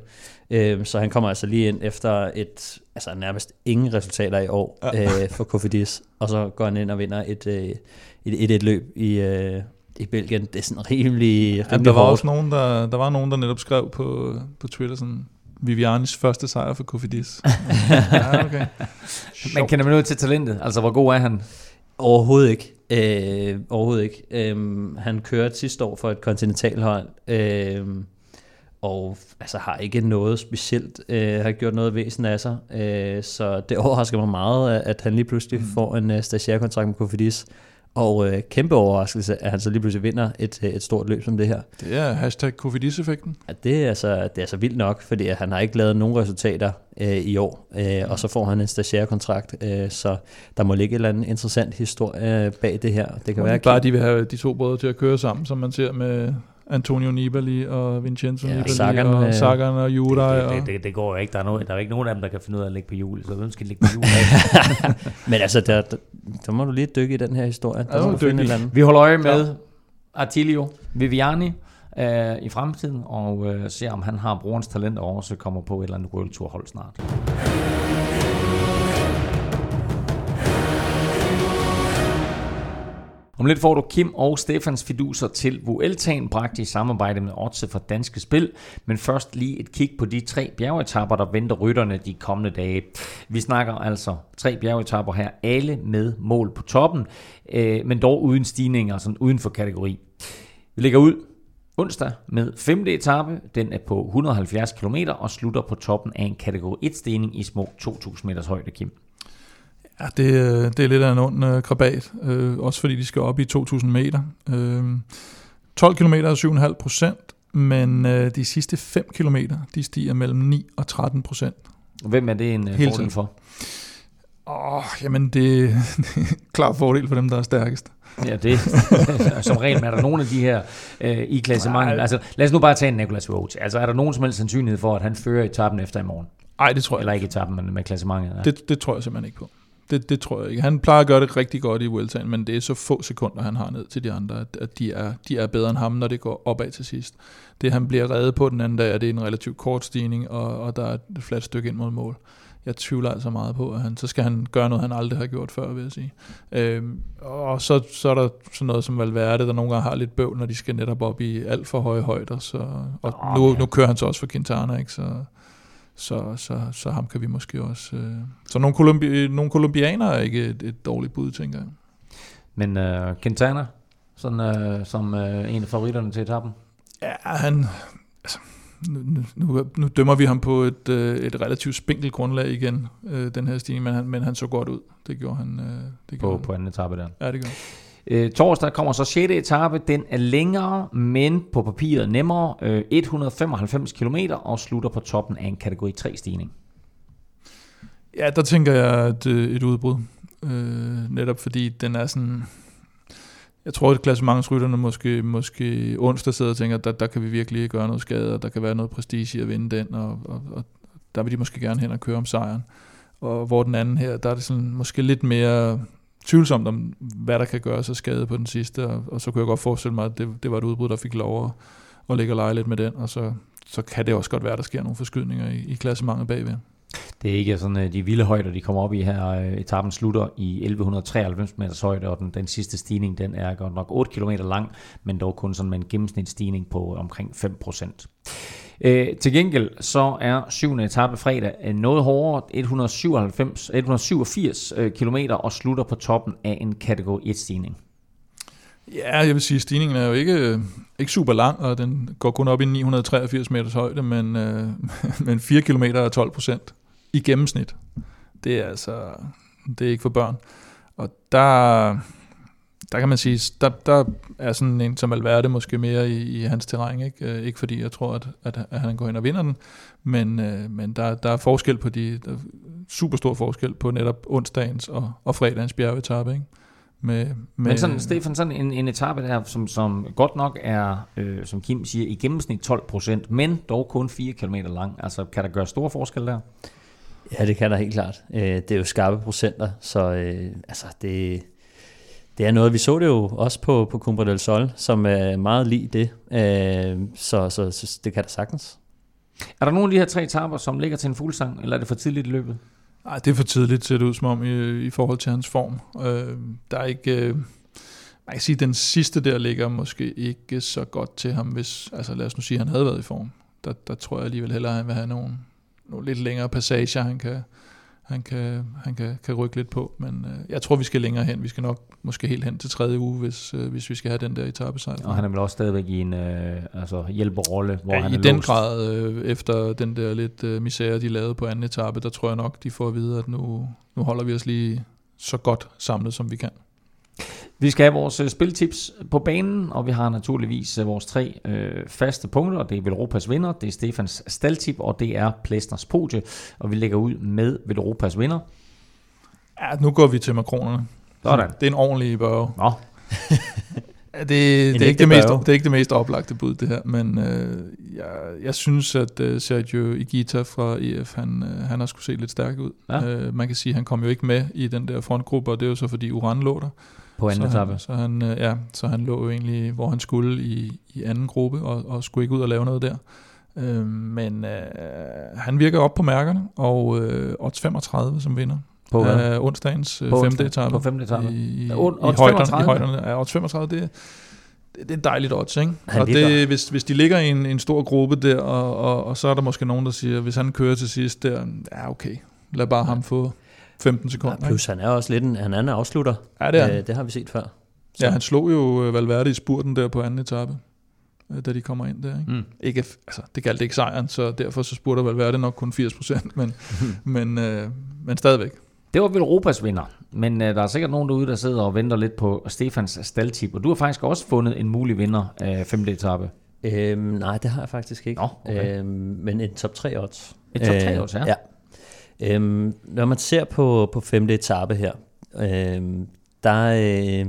Uh, så han kommer altså lige ind efter et altså nærmest ingen resultater i år ja. øh, for Kofidis, og så går han ind og vinder et, øh, et, et, et løb i, øh, i Belgien. Det er sådan rimelig, rimelig ja, der var hårdt. også nogen, der, der var nogen, der netop skrev på, på Twitter sådan, Vivianis første sejr for Kofidis. ja, okay. Men kender man noget til talentet? Altså, hvor god er han? Overhovedet ikke. Øh, overhovedet ikke. Øh, han kørte sidste år for et kontinentalhold. Øh, og altså har ikke noget specielt, øh, har gjort noget væsen af sig, øh, så det overrasker mig meget, at han lige pludselig mm. får en uh, stagiaire-kontrakt med Kofidis, og øh, kæmpe overraskelse, at han så lige pludselig vinder et, øh, et stort løb som det her. Det er hashtag Kofidis-effekten. Ja, det er, altså, det er altså vildt nok, fordi han har ikke lavet nogen resultater øh, i år, øh, mm. og så får han en stagiaire-kontrakt, øh, så der må ligge en eller anden interessant historie bag det her. Det kan være bare, de vil have de to brødre til at køre sammen, som man ser med Antonio Nibali og Vincenzo ja, Nibali Sagan, og Sagan og Juraj. Det, det, det, det, går jo ikke. Der er, noget, der er ikke nogen af dem, der kan finde ud af at lægge på jul. Så hvem skal lægge på jul? Men altså, der, der, der, må du lige dykke i den her historie. Der ja, må finde eller Vi holder øje med Artilio Viviani øh, i fremtiden, og øh, ser om han har brorens talent og også kommer på et eller andet World Tour hold snart. Om lidt får du Kim og Stefans fiduser til Vueltaen, bragt i samarbejde med Otse for Danske Spil. Men først lige et kig på de tre bjergetapper, der venter rytterne de kommende dage. Vi snakker altså tre bjergetapper her, alle med mål på toppen, øh, men dog uden stigninger, sådan uden for kategori. Vi lægger ud onsdag med 5. etape. Den er på 170 km og slutter på toppen af en kategori 1 stigning i små 2000 meters højde, Kim. Ja, det, øh, det er lidt af en ond øh, krabat, øh, også fordi de skal op i 2.000 meter. Øh, 12 km er 7,5 procent, men øh, de sidste 5 km, de stiger mellem 9 og 13 procent. Hvem er det en øh, fordel for? Åh, oh, jamen det er klar fordel for dem, der er stærkest. Ja, det som regel er der nogle af de her øh, i klassementet. Altså, lad os nu bare tage en Nicolas Roach. Altså, er der nogen som helst sandsynlighed for, at han fører etappen efter i morgen? Nej, det tror jeg Eller ikke etappen, men med klassementet? Ja. Det, det tror jeg simpelthen ikke på. Det, det tror jeg ikke. Han plejer at gøre det rigtig godt i Vueltaen, men det er så få sekunder, han har ned til de andre, at, at de, er, de er bedre end ham, når det går opad til sidst. Det, han bliver reddet på den anden dag, er det er en relativt kort stigning, og, og der er et fladt stykke ind mod mål. Jeg tvivler altså meget på, at han, så skal han gøre noget, han aldrig har gjort før, vil jeg sige. Øhm, og så, så er der sådan noget som Valverde, der nogle gange har lidt bøvl, når de skal netop op i alt for høje højder. Så, og Åh, nu, ja. nu kører han så også for Quintana, ikke? Så, så, så, så ham kan vi måske også... Øh. Så nogle, kolumbi, nogle kolumbianere er ikke et, et dårligt bud, tænker jeg. Men øh, Quintana, sådan, øh, som øh, en af favoritterne til etappen? Ja, han... Altså, nu, nu, nu, dømmer vi ham på et, øh, et relativt spinkelt grundlag igen, øh, den her stigning, men han, men han så godt ud. Det gjorde han. Øh, det gjorde På, han. på anden etape der. Ja, det gjorde han. Øh, torsdag kommer så 6. etape. Den er længere, men på papiret nemmere. Øh, 195 km og slutter på toppen af en kategori 3 stigning. Ja, der tænker jeg et, øh, et udbrud. Øh, netop fordi den er sådan... Jeg tror, at klassementsrytterne måske, måske onsdag sidder og tænker, at der, der kan vi virkelig gøre noget skade, og der kan være noget prestige i at vinde den, og, og, og der vil de måske gerne hen og køre om sejren. Og hvor den anden her, der er det sådan måske lidt mere tvivlsomt om, hvad der kan gøre sig skade på den sidste, og, og så kunne jeg godt forestille mig, at det, det var et udbrud, der fik lov at, at ligge og lege lidt med den, og så, så kan det også godt være, at der sker nogle forskydninger i, i klassementet bagved. Det er ikke sådan øh, de vilde højder, de kommer op i her. Øh, etappen slutter i 1193 meters højde, og den, den sidste stigning den er godt nok 8 km lang, men dog kun sådan med en gennemsnitsstigning på omkring 5%. Øh, til gengæld så er 7. etape fredag øh, noget hårdere, 197, 187 km og slutter på toppen af en kategori 1 stigning. Ja, jeg vil sige, at stigningen er jo ikke, øh, ikke super lang, og den går kun op i 983 meters højde, men, øh, men 4 km er 12 procent i gennemsnit. Det er altså, det er ikke for børn. Og der, der kan man sige, der, der er sådan en som Valverde måske mere i, i hans terræn, ikke? Øh, ikke fordi jeg tror, at, at, at han går ind og vinder den, men, øh, men der, der er forskel på de, der er super stor forskel på netop onsdagens og, og fredagens bjergetappe, ikke? Med, med, Men sådan, Stefan, sådan en, en etape der, som, som godt nok er, øh, som Kim siger, i gennemsnit 12% men dog kun 4 km lang. Altså, kan der gøre store forskel der? Ja, det kan der helt klart. Øh, Det er jo skarpe procenter, så øh, altså det, det er noget, vi så det jo også på, på Cumbre del Sol, som er meget lige det, Øh, så, så, så det kan der sagtens. Er der nogle af de her tre etaper, som ligger til en fuglsang, eller er det for tidligt i løbet? Nej, det er for tidligt, ser det ud som om, i, i forhold til hans form. Øh, der er ikke... Øh, man kan sige, at den sidste der ligger måske ikke så godt til ham, hvis... Altså lad os nu sige, at han havde været i form. Der, der tror jeg alligevel hellere, at han vil have nogle, nogle lidt længere passager, han kan, han kan, han kan, kan rykke lidt på. Men øh, jeg tror, vi skal længere hen. Vi skal nok måske helt hen til tredje uge, hvis, øh, hvis vi skal have den der etappesejr. Og han er vel også stadigvæk i en øh, altså hjælperrolle, hvor ja, han i er den låst. grad, øh, efter den der lidt øh, misære, de lavede på anden etape, der tror jeg nok, de får at vide, at nu, nu holder vi os lige så godt samlet, som vi kan. Vi skal have vores øh, spiltips på banen, og vi har naturligvis øh, vores tre øh, faste punkter. Det er Velropas vinder, det er Stefans staldtip, og det er Plæstners podie. Og vi lægger ud med Velropas vinder. Ja, nu går vi til makronerne. Sådan. Det er en ordentlig børge. Nå, det, det, er ikke det, mest, det er ikke det mest oplagte bud, det her, men øh, jeg, jeg synes, at øh, Sergio Igita fra EF, han, øh, han har skulle se lidt stærk ud. Ja. Øh, man kan sige, at han kom jo ikke med i den der frontgruppe, og det er jo så fordi Uran lå der. På anden så etape. han, så, han, øh, ja, så han lå jo egentlig, hvor han skulle i, i anden gruppe, og, og skulle ikke ud og lave noget der. Øh, men øh, han virker op på mærkerne, og øh, odds 35 som vinder. På hvad? af onsdagens øh, På femte etape. På femte etape. I, i, Ja, i, højderne, 35. I højderne. Ja, odds 35, det, det, er et dejligt odds, ikke? Han og det, hvis, hvis de ligger i en, en stor gruppe der, og, og, og så er der måske nogen, der siger, hvis han kører til sidst der, ja okay, lad bare ham få 15 sekunder. Ja, ikke? plus han er også lidt en, han er en afslutter. Ja, det er han. Øh, det har vi set før. Ja, han slog jo øh, Valverde i spurten der på anden etape, øh, da de kommer ind der. Ikke? Mm. Ikke, altså, det galt ikke sejren, så derfor så spurgte Valverde nok kun 80%, men, men, øh, men stadigvæk. Det var vel Europas vinder, men øh, der er sikkert nogen derude, der sidder og venter lidt på Stefans staldtip, og du har faktisk også fundet en mulig vinder af femte etape. Øhm, nej, det har jeg faktisk ikke. Nå, okay. øhm, men en top 3 odds. Et top tre odds, ja. ja. Øhm, når man ser på, på femte etape her, øhm, der, øh,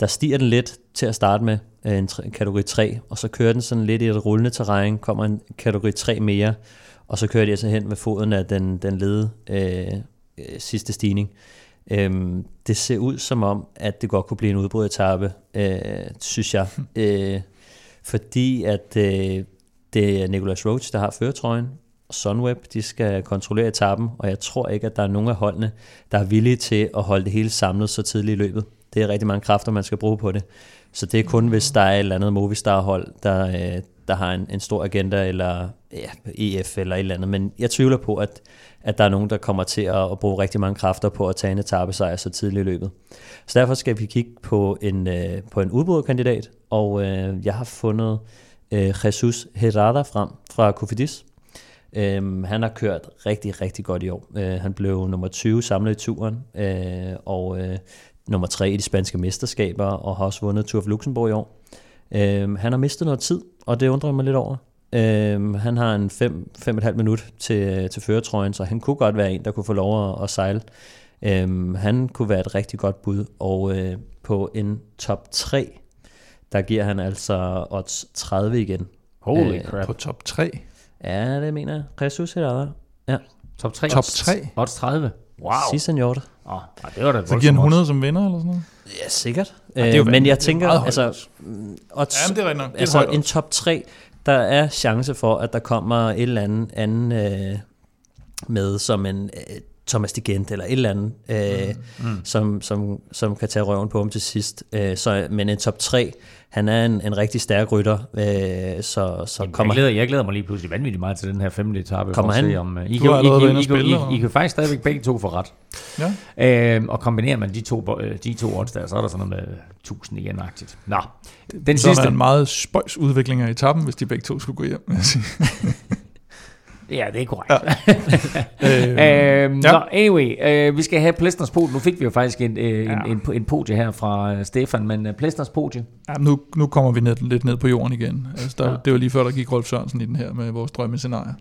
der stiger den lidt til at starte med, øh, en, en kategori 3, og så kører den sådan lidt i et rullende terræn, kommer en kategori 3 mere, og så kører de altså hen med foden af den, den lede øh, øh, sidste stigning. Øhm, det ser ud som om, at det godt kunne blive en udbrudetappe, øh, synes jeg. øh, fordi at øh, det er Nicolas Roach, der har føretrøjen. Sunweb, de skal kontrollere etappen, og jeg tror ikke, at der er nogen af holdene, der er villige til at holde det hele samlet så tidligt i løbet. Det er rigtig mange kræfter, man skal bruge på det. Så det er kun, hvis der er et eller andet Movistar-hold, der, øh, der har en, en stor agenda, eller ja, EF eller et eller andet. Men jeg tvivler på, at, at der er nogen, der kommer til at, at bruge rigtig mange kræfter på at tage en etappesejr så tidligt i løbet. Så derfor skal vi kigge på en, øh, på en udbruderkandidat, og øh, jeg har fundet øh, Jesus Herrada frem fra Cofidis. Øhm, han har kørt rigtig, rigtig godt i år. Øh, han blev nummer 20 samlet i turen, øh, og øh, nummer 3 i de spanske mesterskaber, og har også vundet Tour of Luxembourg i år. Øh, han har mistet noget tid, og det undrer mig lidt over. Øh, han har en 5,5 minut til, til føretrøjen, så han kunne godt være en, der kunne få lov at, at sejle. Øh, han kunne være et rigtig godt bud, og øh, på en top 3, der giver han altså odds 30 igen. Holy Øh, crap. På top 3. Ja, det mener jeg. Jesus Herrera. Ja, Top 3. Top 3. Odds 30. Wow. si senor. Oh, det var da Så giver han 100 som vinder eller sådan noget? Ja, sikkert. det er jo Øh, men jeg Det er tænker, meget højt altså, odds. mm, odds, Jamen, det er nok. Det er altså en top 3, der er chance for, at der kommer et eller andet anden øh, med som en øh, Thomas Digent eller et eller andet, øh, mm. som, som, som kan tage røven på ham til sidst. Øh, så, men en top 3, han er en, en rigtig stærk rytter, øh, så, så Jamen, kommer jeg, glæder, jeg glæder mig lige pludselig vanvittigt meget til den her femte etape. Kommer han? Se, om, uh, I, kan, I, I, I, I, I? I, faktisk stadigvæk begge to få ret. Ja. Øh, og kombinerer man de to, øh, de to odds der, så er der sådan noget med 1000 igen-agtigt. Nå, den Så er der sidste. en meget spøjs udvikling af etappen, hvis de begge to skulle gå hjem. Ja, det er korrekt. Ja. Øh, Øh, øhm, ja. Nå, anyway, øh, vi skal have Plæstners podie. Nu fik vi jo faktisk en, øh, Ja. en, en, en podie her fra øh, Stefan, men øh, Plæsters podie. Ja, nu, nu kommer vi ned, lidt ned på jorden igen. Altså, der, Ja. ja. Det var lige før, der gik Rolf Sørensen i den her med vores drømmescenarie.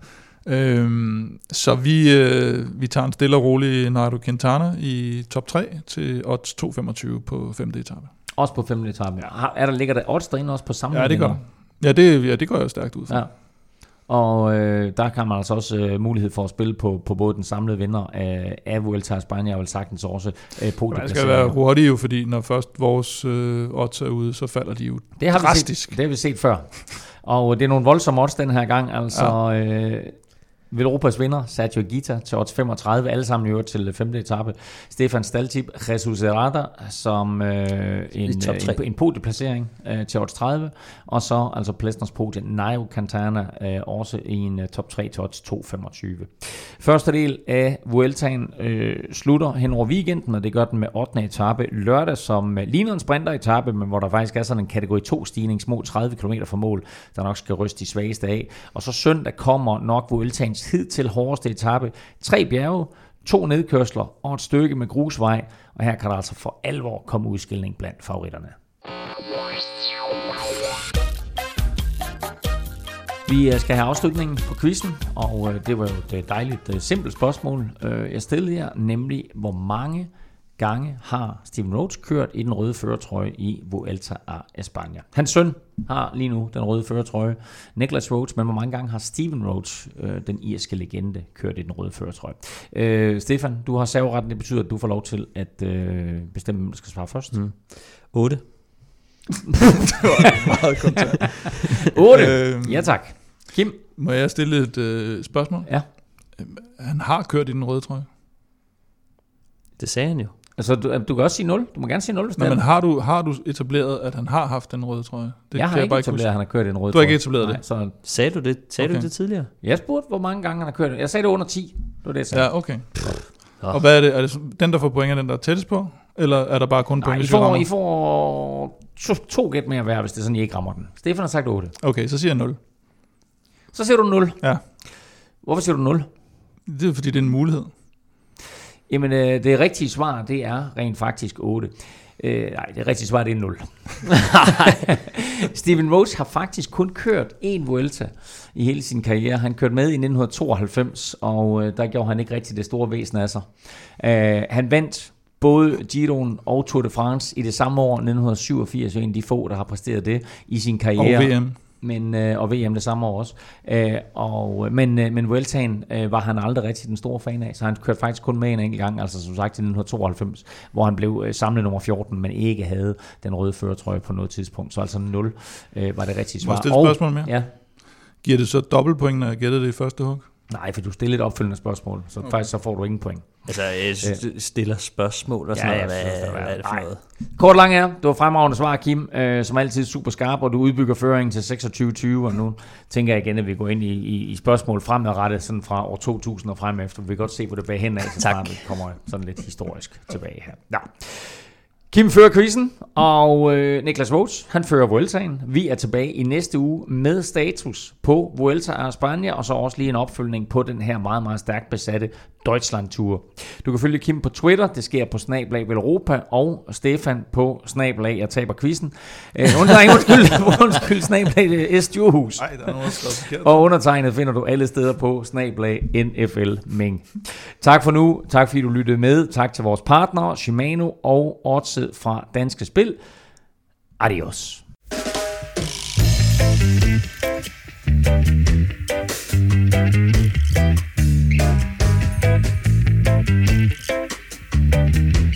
Øhm, så vi, øh, vi tager en stille og rolig Nairo Quintana i top 3 til odds 2,25 på 5. etape. Også på femte etape. Har, er der, ligger der odds derinde også på samme Ja, det gør Ja, det, ja, det går jeg stærkt ud fra. Ja. Og øh, der kan man altså også øh, mulighed for at spille på, på både den samlede vinder af, af Vuelta a España, og vel sagtens også øh, på Man skal være hurtig jo, fordi når først vores øh, odds er ude, så falder de jo det har vi drastisk. set, det har vi set før. Og det er nogle voldsomme odds den her gang. Altså, ja. øh, Velropas vinder, Sergio Gita, til odds 35, alle sammen i øvrigt til femte etape. Stefan Staltip, Jesus Herrada, som øh, en, øh, en, en podieplacering øh, til odds 30. Og så altså Plesners podie, Nairo Quintana, øh, også i en øh, top 3 til odds 2,25. Første del af Vueltaen øh, slutter hen over weekenden, og det gør den med 8. etape lørdag, som øh, ligner en sprinteretape, men hvor der faktisk er sådan en kategori 2 stigning, små 30 km fra mål, der nok skal ryste de svageste af. Og så søndag kommer nok Vueltaens hidtil hårdeste etape. Tre bjerge, to nedkørsler og et stykke med grusvej, og her kan der altså for alvor komme udskilling blandt favoritterne. Vi øh, skal have afslutningen på quizzen, og øh, det var jo et øh, dejligt simpelt spørgsmål, jeg stillede jer, nemlig hvor mange gange har Steven Roach kørt i den røde førertrøje i Vuelta a España. Hans søn har lige nu den røde førertrøje, Niklas Roach, men hvor mange gange har Steven Roach, øh, den irske legende, kørt i den røde førertrøje? Øh, Stefan, du har serveretten, det betyder, at du får lov til at øh, bestemme, hvem der skal svare først. Mm. 8. 8. Øhm, Ja tak. Kim? Må jeg stille et øh, spørgsmål? Ja. Øhm, Han har kørt i den røde trøje. Det sagde han jo. Altså, du, du kan også sige 0. Du må gerne sige 0, hvis Nå, det er. men har du, har du etableret, at han har haft den røde trøje? Det jeg har kan ikke bare etableret, at han har kørt i en rød Du har ikke trøje. etableret Nej, det? Så Sagde du det, sagde Okay. du det tidligere? jeg spurgte, hvor mange gange han har kørt. Jeg sagde det under 10. Det var det, jeg sagde. Ja, okay. Og hvad er det? Er det den, der får point, er den, der er tættest på? Eller er der bare kun Nej, point, I hvis vi får? I får to, to gæt mere hver, hvis det er sådan, I ikke rammer den. Stefan har sagt 8. Okay, så siger jeg 0. Så siger du 0. Ja. Hvorfor siger du 0? Det er fordi, det er en mulighed. Jamen, øh, det rigtige svar, det er rent faktisk 8. Øh, nej, det rigtige svar, det er 0. Steven Rose har faktisk kun kørt én Vuelta i hele sin karriere. Han kørte med i 1992, og øh, der gjorde han ikke rigtig det store væsen af sig. Øh, han vandt både Giroen og Tour de France i det samme år, 1987, en af de få, der har præsteret det i sin karriere. Og VM. Men, øh, og VM det samme år også. Øh, og, men, øh, men Vueltaen øh, var han aldrig rigtig den store fan af, så han kørte faktisk kun med en enkelt gang, altså som sagt i 1992, hvor han blev øh, samlet nummer 14, men ikke havde den røde føretrøje på noget tidspunkt. Så altså 0 øh, var det rigtige svar. Må jeg stille et spørgsmål mere? Ja. Giver det så dobbeltpoint, når jeg gætter det i første hug? Nej, for du stiller et opfølgende spørgsmål, så okay. faktisk så får du ingen point. Altså, jeg stiller spørgsmål og sådan Ja, ja, ja, noget. skal Hvad, det hvad er det for noget? Kort lang er, det var fremragende svar, Kim. Øh, som altid super skarp, og du udbygger føringen til 26-20, og nu tænker jeg igen, at vi går ind i, i, i spørgsmål fremadrettet, sådan fra år 2000 og frem efter. Vi kan godt se, hvor det bærer hen af, så snart vi kommer sådan lidt historisk tilbage her. Ja. Kim fører quizzen, og øh, Niklas Rhodes, han fører Vueltaen. Vi er tilbage i næste uge med status på Vuelta a España, og så også lige en opfølgning på den her meget, meget stærkt besatte Deutschland-tur. Du kan følge Kim på Twitter, det sker på Snablag Europa, og Stefan på Snablag, jeg taber quizzen. Øh, under, undskyld, undskyld, Snablag S. Djurhus. Nej, der er forkert. Og undertegnet finder du alle steder på snablag NFL Ming. Tak for nu. Tak fordi du lyttede med. Tak til vores partnere, Shimano og Odset fra Danske Spil. Adios. thank you Peace.